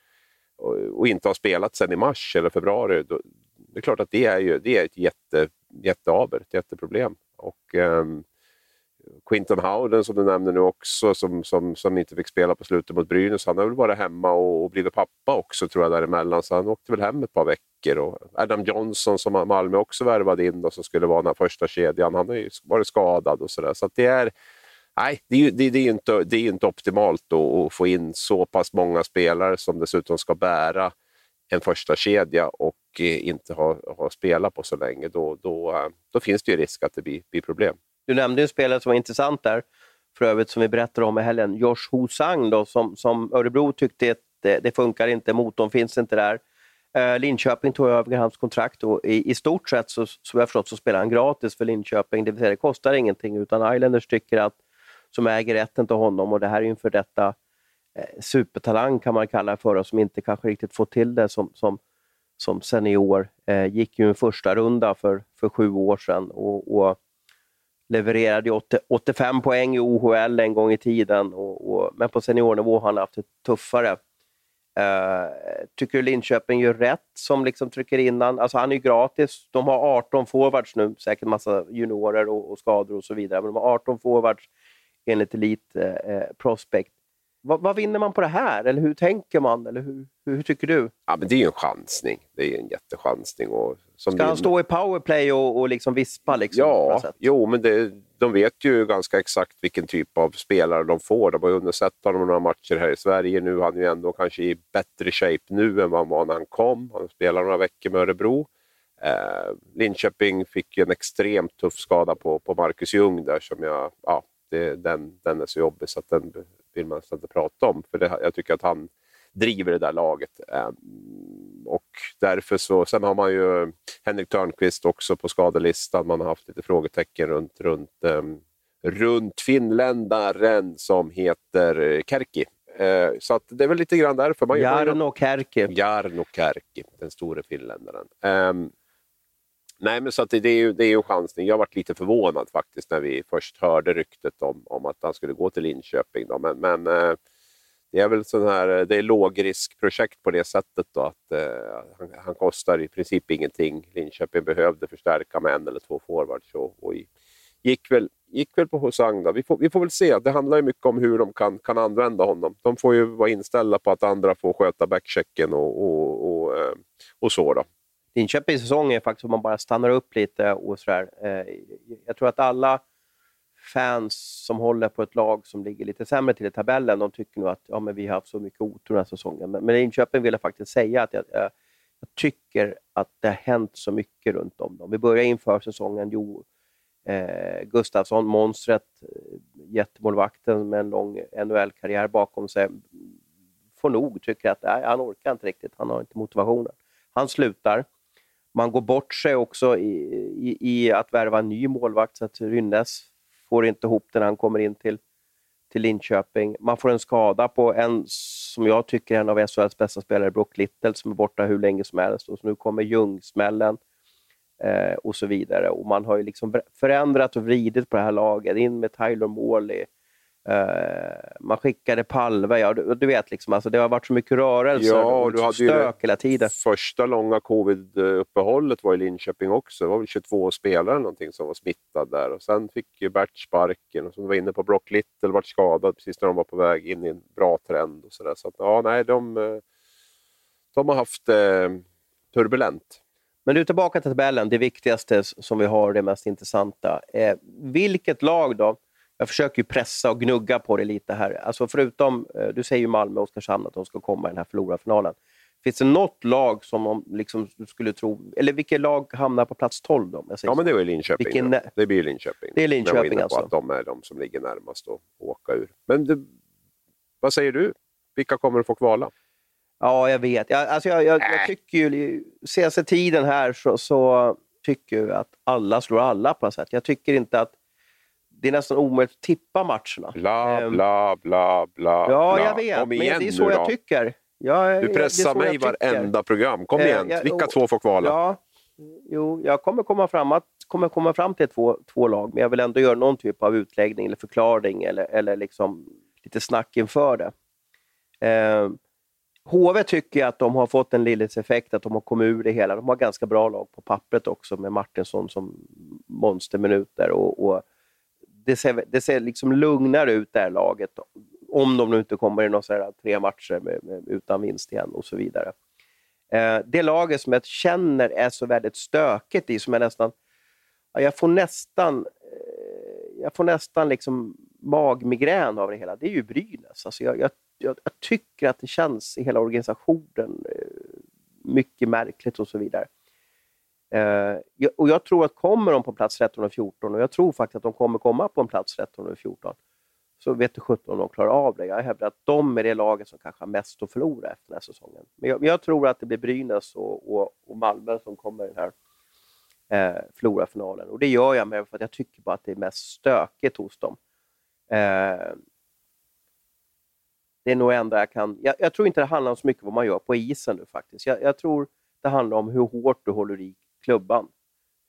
och, och inte ha spelat sedan i mars eller februari, då, det är klart att det är, ju, det är ett jätte, jätteaber, ett jätteproblem. Och, um, Quinton Howden som du nämner nu också, som, som, som inte fick spela på slutet mot Brynäs. Han har väl varit hemma och, och blivit pappa också tror jag däremellan, så han åkte väl hem ett par veckor. Och Adam Johnson som Malmö också värvade in och som skulle vara den här första kedjan, han har ju varit skadad och sådär. Så, så det är... Nej, det är ju det, det är inte, det är inte optimalt då, att få in så pass många spelare som dessutom ska bära en första kedja och eh, inte ha, ha spelat på så länge. Då, då, eh, då finns det ju risk att det blir, blir problem. Du nämnde en spelare som var intressant där, för övrigt, som vi berättade om i helgen. Josh Hosang, då, som, som Örebro tyckte att det, det funkar inte, motorn finns inte där. Eh, Linköping tog över hans kontrakt och i, i stort sett, så, som jag förstått, så spelar han gratis för Linköping. Det vill säga, det kostar ingenting, utan Islanders tycker att, som äger rätten till honom, och det här är ju inför detta eh, supertalang kan man kalla det för, som inte kanske riktigt får till det som, som, som senior. Eh, gick ju en första runda för, för sju år sedan och, och levererade 80, 85 poäng i OHL en gång i tiden, och, och, men på seniornivå har han haft det tuffare. Uh, tycker du Linköping gör rätt som liksom trycker in han? Alltså han är ju gratis. De har 18 forwards nu, säkert massa juniorer och, och skador och så vidare, men de har 18 forwards enligt Elite uh, Prospect. Vad, vad, vinner man på det här? Eller hur tänker man? Eller hur, hur, tycker du? Ja, men det är ju en chansning. Det är en jättechansning. Och som Ska han stå i powerplay och, och liksom vispa? Liksom, ja, jo, men det, de vet ju ganska exakt vilken typ av spelare de får. De har ju sett honom några matcher här i Sverige. Nu han är ju ändå kanske i bättre shape nu än vad han var när han kom. Han spelar några veckor med Örebro. Eh, Linköping fick ju en extremt tuff skada på, på Marcus Ljung där som jag, ja, det, den, den är så jobbig så att den vill man nästan inte prata om. För det, jag tycker att han driver det där laget. Um, och därför så, sen har man ju Henrik Törnqvist också på skadelistan. Man har haft lite frågetecken runt, runt, um, runt finländaren som heter Kärki. Uh, så att det är väl lite grann därför. Man, Jarno Kärki. Jarno Kärki, den store finländaren. Nej, men så att det, är ju, det är ju en chansning. Jag varit lite förvånad faktiskt när vi först hörde ryktet om, om att han skulle gå till Linköping. Då. Men, men eh, det är väl sån här, eh, det är lågriskprojekt på det sättet då, att eh, han, han, kostar i princip ingenting. Linköping behövde förstärka med en eller två forwards och, och gick, väl, gick väl på Hosang. Då. Vi, får, vi får väl se. Det handlar ju mycket om hur de kan, kan använda honom. De får ju vara inställda på att andra får sköta backchecken och, och, och, eh, och så. Då. Linköpings säsong är faktiskt om man bara stannar upp lite och sådär. Eh, jag tror att alla fans som håller på ett lag som ligger lite sämre till i tabellen, de tycker nog att ja, men vi har haft så mycket otur den här säsongen. Men, men Linköping vill jag faktiskt säga att jag, jag, tycker att det har hänt så mycket runt om dem. Vi börjar inför säsongen, jo, Eh, Gustafsson, monstret, eh, jättemålvakten med en lång NHL-karriär bakom sig, får nog, tycker att nej, han orkar inte riktigt, han har inte motivationen. Han slutar. Man går bort sig också i, i, i att värva en ny målvakt, så att Rynnes får inte ihop det när han kommer in till, till Linköping. Man får en skada på en, som jag tycker är en av SHLs bästa spelare, Brock Little, som är borta hur länge som helst. Och så nu kommer Ljungsmällen eh, och så vidare. Och man har ju liksom förändrat och vridit på det här laget. In med Tyler Morley, man skickade Palve, ja, du, du, vet, liksom, alltså, det har varit så mycket rörelse ja, och du hade stök hela tiden. Första långa covid-uppehållet var i Linköping också. Det var väl 22 spelare någonting som var smittade där. Och sen fick ju Bert sparken och som var inne på Brock Little vart skadad precis när de var på väg in i en bra trend. Och så där. så att, ja, nej, de, eh, de har haft eh, turbulent. Men du, tillbaka till tabellen. Det viktigaste som vi har, det mest intressanta. Eh, vilket lag då jag försöker pressa och gnugga på det lite här. Alltså förutom, eh, du säger ju Malmö och Oskarshamn att de ska komma i den här förlorarfinalen. Finns det något lag som de liksom, skulle tro... Eller vilket lag hamnar på plats 12 då? ja, men det är Linköping. Vilken, det blir Linköping. Det är Linköping alltså? att de är de som ligger närmast att åka ur. Men det, vad säger du? Vilka kommer att få kvala? Ja, jag vet. Jag, alltså jag, jag, jag tycker ju... Senaste tiden här så, så tycker jag att alla slår alla på något sätt. Jag tycker inte att det är nästan omöjligt att tippa matcherna. Bla, ehm, bla, bla, bla. Ja, jag vet. Igen men det är så jag tycker. Jag, du pressar mig varenda program. Kom igen, eh, jag, vilka två får kvala? Ja, jo, jag kommer komma fram, att, kommer komma fram till två, två lag, men jag vill ändå göra någon typ av utläggning eller förklaring eller, eller liksom lite snack inför det. Eh, HV tycker jag att de har fått en Lillis-effekt, att de har kommit ur det hela. De har ganska bra lag på pappret också med Martinsson som monsterminuter och, och det ser, det ser liksom lugnare ut det här laget. Om de nu inte kommer i några så tre matcher med, med, utan vinst igen och så vidare. Eh, det laget som jag känner är så väldigt stökigt i, som jag nästan... Jag får nästan, eh, jag får nästan liksom magmigrän av det hela. Det är ju Brynäs. Alltså jag, jag, jag, jag tycker att det känns i hela organisationen eh, mycket märkligt och så vidare. Eh, och jag tror att kommer de på plats 13 och 14, och jag tror faktiskt att de kommer komma på en plats 13 och 14, så vet du 17 om de klarar av det. Jag hävdar att de är det laget som kanske har mest att förlora efter den här säsongen. Men jag, jag tror att det blir Brynäs och, och, och Malmö som kommer i den här eh, förlorarfinalen. Och det gör jag med för att jag tycker bara att det är mest stökigt hos dem. Eh, det är nog enda jag kan... Jag, jag, tror inte det handlar så mycket om vad man gör på isen nu faktiskt. Jag, jag tror det handlar om hur hårt du håller i klubban.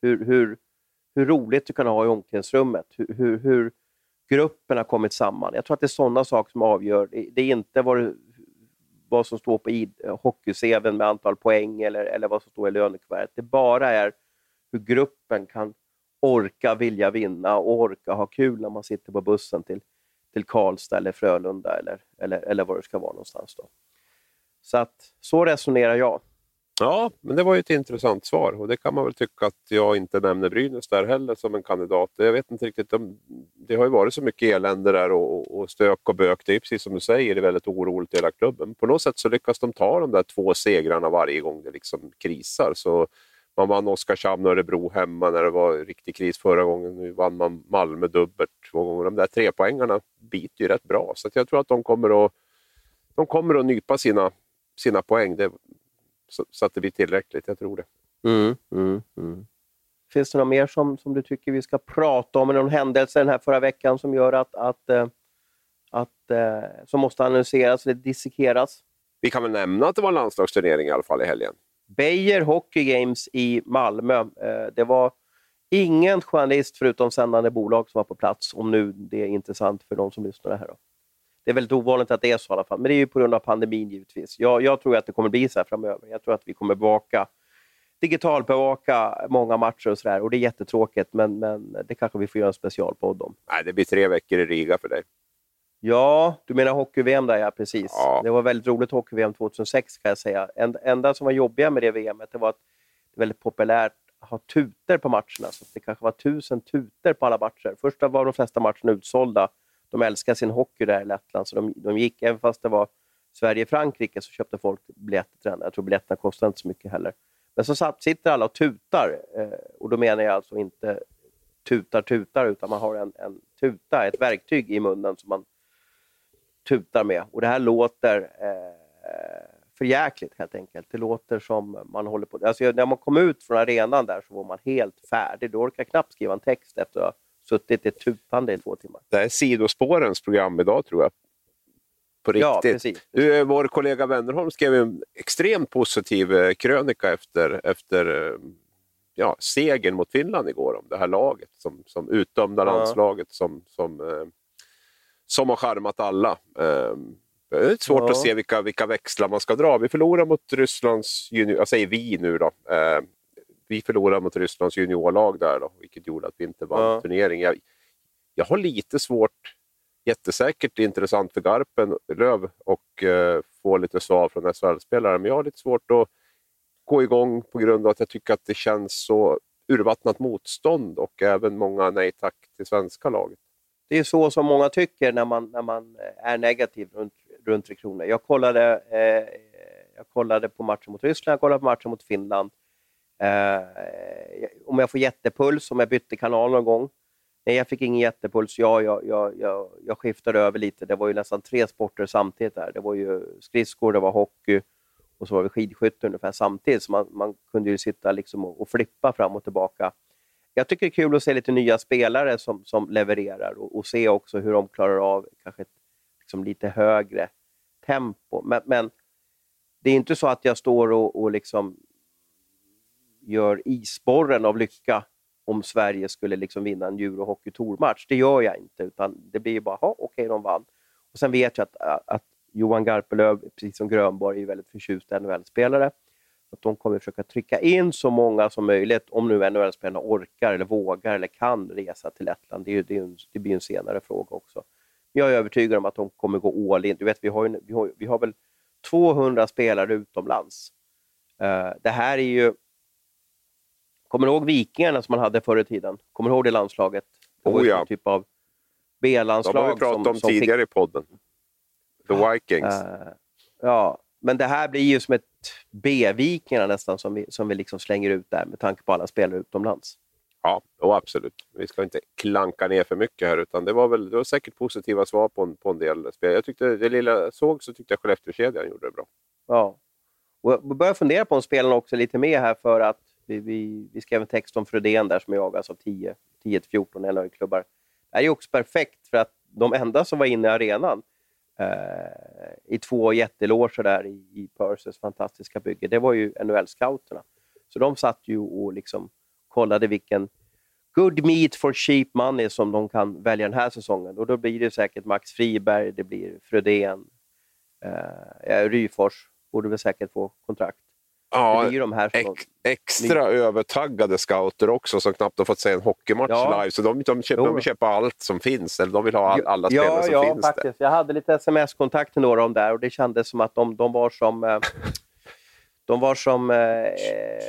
Hur, hur, hur roligt du kan ha i omklädningsrummet. Hur, hur, hur gruppen har kommit samman. Jag tror att det är sådana saker som avgör. Det, är inte vad, det, vad som står på eh, hockeysedeln med antal poäng eller, eller vad som står i lönekuvertet. Det bara är hur gruppen kan orka vilja vinna och orka ha kul när man sitter på bussen till, till Karlstad eller Frölunda eller, eller, eller var det ska vara någonstans. Då. Så att så resonerar jag. Ja, men det var ju ett intressant svar och det kan man väl tycka att jag inte nämner Brynäs där heller som en kandidat. Jag vet inte riktigt, det har ju varit så mycket elände där och, och stök och bök. Det är precis som du säger, det är väldigt oroligt i hela klubben. På något sätt så lyckas de ta de där två segrarna varje gång det liksom krisar. Så man vann Oskarshamn och Örebro hemma när det var riktig kris förra gången. Nu vann man Malmö dubbelt två gånger. De där trepoängarna biter ju rätt bra, så jag tror att de kommer att, de kommer att nypa sina, sina poäng. Det, så, så, att det blir tillräckligt. Jag tror det. Mm, mm, mm. Finns det något mer som, som du tycker vi ska prata om? Eller någon händelse den här förra veckan som gör att, att, äh, att äh, som måste analyseras eller dissekeras? Vi kan väl nämna att det var en landslagsturnering i alla fall i helgen. Beijer Hockey Games i Malmö. Äh, det var ingen journalist förutom sändande bolag som var på plats, om nu det är intressant för de som lyssnar här. Då. Det är väldigt ovanligt att det är så i alla fall, men det är ju på grund av pandemin givetvis. Jag, jag tror att det kommer bli så här framöver. Jag tror att vi kommer bevaka, digitalbevaka många matcher och sådär. Och det är jättetråkigt, men, men det kanske vi får göra en specialpodd om. Nej, det blir tre veckor i Riga för dig. Ja, du menar hockey-VM där ja, precis. Ja. Det var väldigt roligt hockey-VM 2006 kan jag säga. En, enda som var jobbiga med det VMet det var att det är väldigt populärt att ha tuter på matcherna. Så det kanske var tusen tuter på alla matcher. Först var de flesta matcherna utsålda de älskar sin hockey där i Lettland, så de, de gick, även fast det var Sverige-Frankrike, så köpte folk biljetter till den. Jag tror biljetterna kostade inte så mycket heller. Men så satt, sitter alla och tutar, eh, och då menar jag alltså inte tutar tutar, utan man har en, en tuta, ett verktyg i munnen som man tutar med. Och det här låter eh, för jäkligt helt enkelt. Det låter som man håller på... Alltså, när man kom ut från arenan där så var man helt färdig. Du orkar knappt skriva en text efter att suttit i tutande i två timmar. Det är sidospårens program idag tror jag. På riktigt. Ja, precis. Du, vår kollega Wennerholm skrev en extremt positiv eh, krönika efter, efter eh, ja, segern mot Finland igår om det här laget, som, som utdömda Ja. landslaget som, som, eh, som har charmat alla. Det är svårt Ja. att se vilka, vilka växlar man ska dra. Vi förlorar mot Rysslands junior, jag säger vi nu då. Eh, vi förlorade mot Rysslands juniorlag där då, vilket gjorde att vi inte vann Ja. turneringen. Jag, jag har lite svårt, jättesäkert intressant för Garpen Löv och eh, få lite svar från SHL-spelare, men jag har lite svårt att gå igång på grund av att jag tycker att det känns så urvattnat motstånd och även många nej tack till svenska laget. Det är så som många tycker när man, när man är negativ runt, runt Tre Kronor. Jag kollade, eh, jag kollade på matchen mot Ryssland, jag kollade på matchen mot Finland. Eh, om jag får jättepuls, om jag bytte kanal någon gång. Nej, jag fick ingen jättepuls. Ja, jag, jag, jag, jag skiftade över lite. Det var ju nästan tre sporter samtidigt där. Det var ju skridskor, det var hockey och så var det skidskytte ungefär samtidigt. Så man, man kunde ju sitta liksom och, och flippa fram och tillbaka. Jag tycker det är kul att se lite nya spelare som, som levererar och, och se också hur de klarar av kanske ett liksom lite högre tempo. Men, men det är inte så att jag står och, och liksom gör isborren av lycka om Sverige skulle liksom vinna en Eurohockey Tour-match. Det gör jag inte, utan det blir ju bara, okej, okay, de vann. Och Sen vet jag att, att Johan Garpenlöv, precis som Grönborg, är väldigt förtjust NHL-spelare. Att de kommer försöka trycka in så många som möjligt, om nu NHL-spelarna orkar, eller vågar eller kan resa till Lettland. Det, är, ju- det, är en, det blir en senare fråga också. Jag är övertygad om att de kommer gå all in. Du vet, vi, har ju, vi, har, vi har väl 200 spelare utomlands. Uh, det här är ju... Kommer du ihåg Vikingarna som man hade förr i tiden? Kommer du ihåg det landslaget? Det var Oh ja. typ av De B-landslag. har vi pratat som, om som fick- tidigare i podden. The Vikings. Eh, ja, men det här blir ju som ett B-Vikingarna nästan som vi, som vi liksom slänger ut där med tanke på alla spelare utomlands. Ja, och absolut. Vi ska inte klanka ner för mycket här, utan det var, väl, det var säkert positiva svar på en, på en del spel. Jag tyckte, det lilla jag såg så tyckte jag Skellefteåkedjan gjorde det bra. Ja. Och jag börjar fundera på om spelarna också är lite med här för att vi, vi, vi skrev en text om Frödén där som jagas av 10-14 NHL-klubbar. Det här är ju också perfekt för att de enda som var inne i arenan eh, i två jätteloger där i, i Perses fantastiska bygge, det var ju NHL-scouterna. Så de satt ju och liksom kollade vilken good meat for cheap money som de kan välja den här säsongen. Och då blir det säkert Max Friberg, det blir Frödén, eh, Ryfors borde väl säkert få kontrakt. Det Ja, blir ju de här ex, extra övertaggade scouter också som knappt har fått se en hockeymatch Ja. live. Så de, de, köper, de köpa allt som finns, eller de vill ha all, alla spelare ja, som ja, finns där. faktiskt. Jag hade lite sms-kontakt med några om det här och det kändes som att de, de var som... Eh, de var som, eh,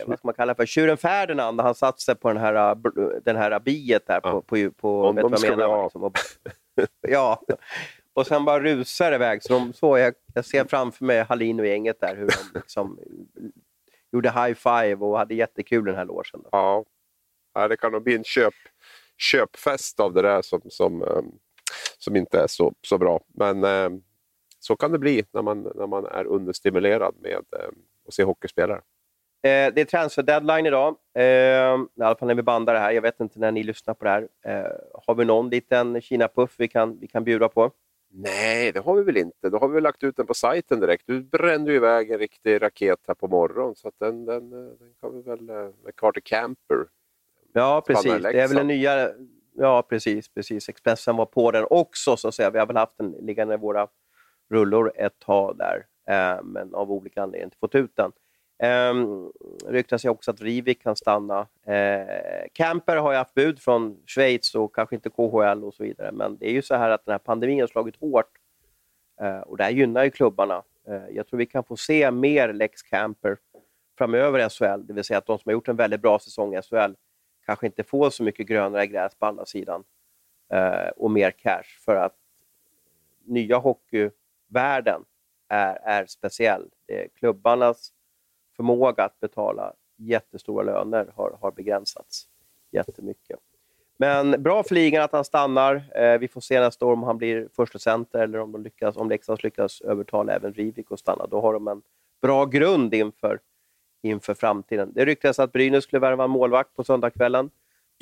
vad ska man kalla det för, tjuren Ferdinand när han satte sig på den här, eh, den här biet där på... Ja. på, på De- vet de ska menar? ha. Liksom, och, (laughs) ja, och sen bara rusar iväg. Så de, så jag, jag ser framför mig Hallin och gänget där, hur de liksom gjorde high five och hade jättekul den här logen. Ja. ja, det kan nog bli en köp, köpfest av det där som, som, eh, som inte är så, så bra. Men eh, så kan det bli när man, när man är understimulerad med eh, att se hockeyspelare. Eh, det är transfer deadline idag, eh, i alla fall när vi bandar det här. Jag vet inte när ni lyssnar på det här. Eh, har vi någon liten Kina-puff vi kan, vi kan bjuda på? Nej, det har vi väl inte. Då har vi väl lagt ut den på sajten direkt. Du brände ju iväg en riktig raket här på morgonen så den, den, den kan vi väl eh, med Carter Camper. Ja, precis. Det är väl en nyare... Ja, precis, precis. Expressen var på den också, så att säga. Vi har väl haft den liggande i våra rullor ett tag där, eh, men av olika anledningar inte fått ut den. Eh, ryktas ju också att Rivik kan stanna. Eh, Camper har ju haft bud från Schweiz och kanske inte KHL och så vidare, men det är ju så här att den här pandemin har slagit hårt eh, och det här gynnar ju klubbarna. Eh, jag tror vi kan få se mer Lex Camper framöver i SHL, det vill säga att de som har gjort en väldigt bra säsong i SHL kanske inte får så mycket grönare gräs på andra sidan eh, och mer cash för att nya hockeyvärlden är, är speciell. Det är klubbarnas förmåga att betala jättestora löner har, har begränsats jättemycket. Men bra för ligan att han stannar. Eh, vi får se nästa år om han blir första center eller om, de lyckas, om Leksands lyckas övertala även Rivik att stanna. Då har de en bra grund inför, inför framtiden. Det ryktades att Brynäs skulle värva en målvakt på söndagskvällen.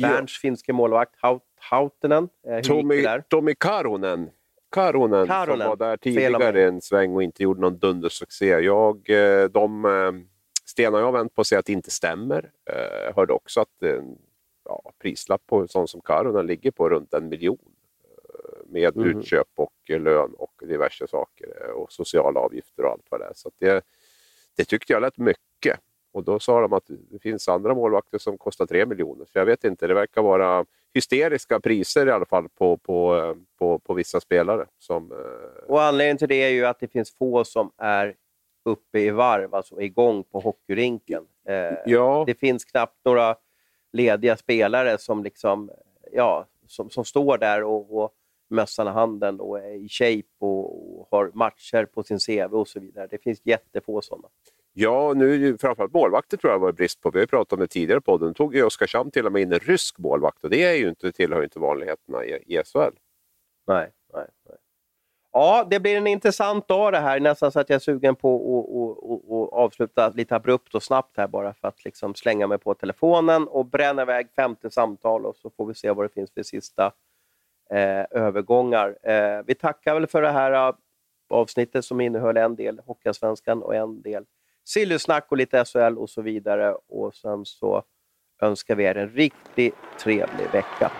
Berns ja. finske målvakt Hautinen. Eh, Tommy? Tommy Karonen. Karonen, Karonen, som var där tidigare en sväng och inte gjorde någon dundersuccé. Jag, eh, de eh, stenar jag har vänt på säger att det inte stämmer. Jag hörde också att ja, prislapp på sånt som Karonen ligger på runt en miljon med mm. utköp och lön och diverse saker och sociala avgifter och allt vad det är. Så det, det tyckte jag lät mycket. Och då sa de att det finns andra målvakter som kostar 3 miljoner. Så jag vet inte, det verkar vara hysteriska priser i alla fall på, på, på, på vissa spelare. Som, eh, och anledningen till det är ju att det finns få som är uppe i varv, alltså igång på hockeyrinken. Eh, ja. Det finns knappt några lediga spelare som, liksom, ja, som, som står där och, och mössan i handen och är i shape och, och har matcher på sin CV och så vidare. Det finns jättefå sådana. Ja, nu framförallt målvakter tror jag var brist på. Vi har pratat om det tidigare på podden. Tog ju Oskarshamn till och med in en rysk målvakt och det är ju inte, tillhör inte vanligheterna i, i SHL. Nej, nej, nej. Ja, det blir en intressant dag det här. Nästan så att jag är sugen på att avsluta lite abrupt och snabbt här bara för att liksom slänga mig på telefonen och bränna iväg 50 samtal och så får vi se vad det finns för sista eh, övergångar. Eh, vi tackar väl för det här eh, avsnittet som innehöll en del Hockeyallsvenskan och en del Sillusnack och lite SHL och så vidare. Och sen så önskar vi er en riktigt trevlig vecka.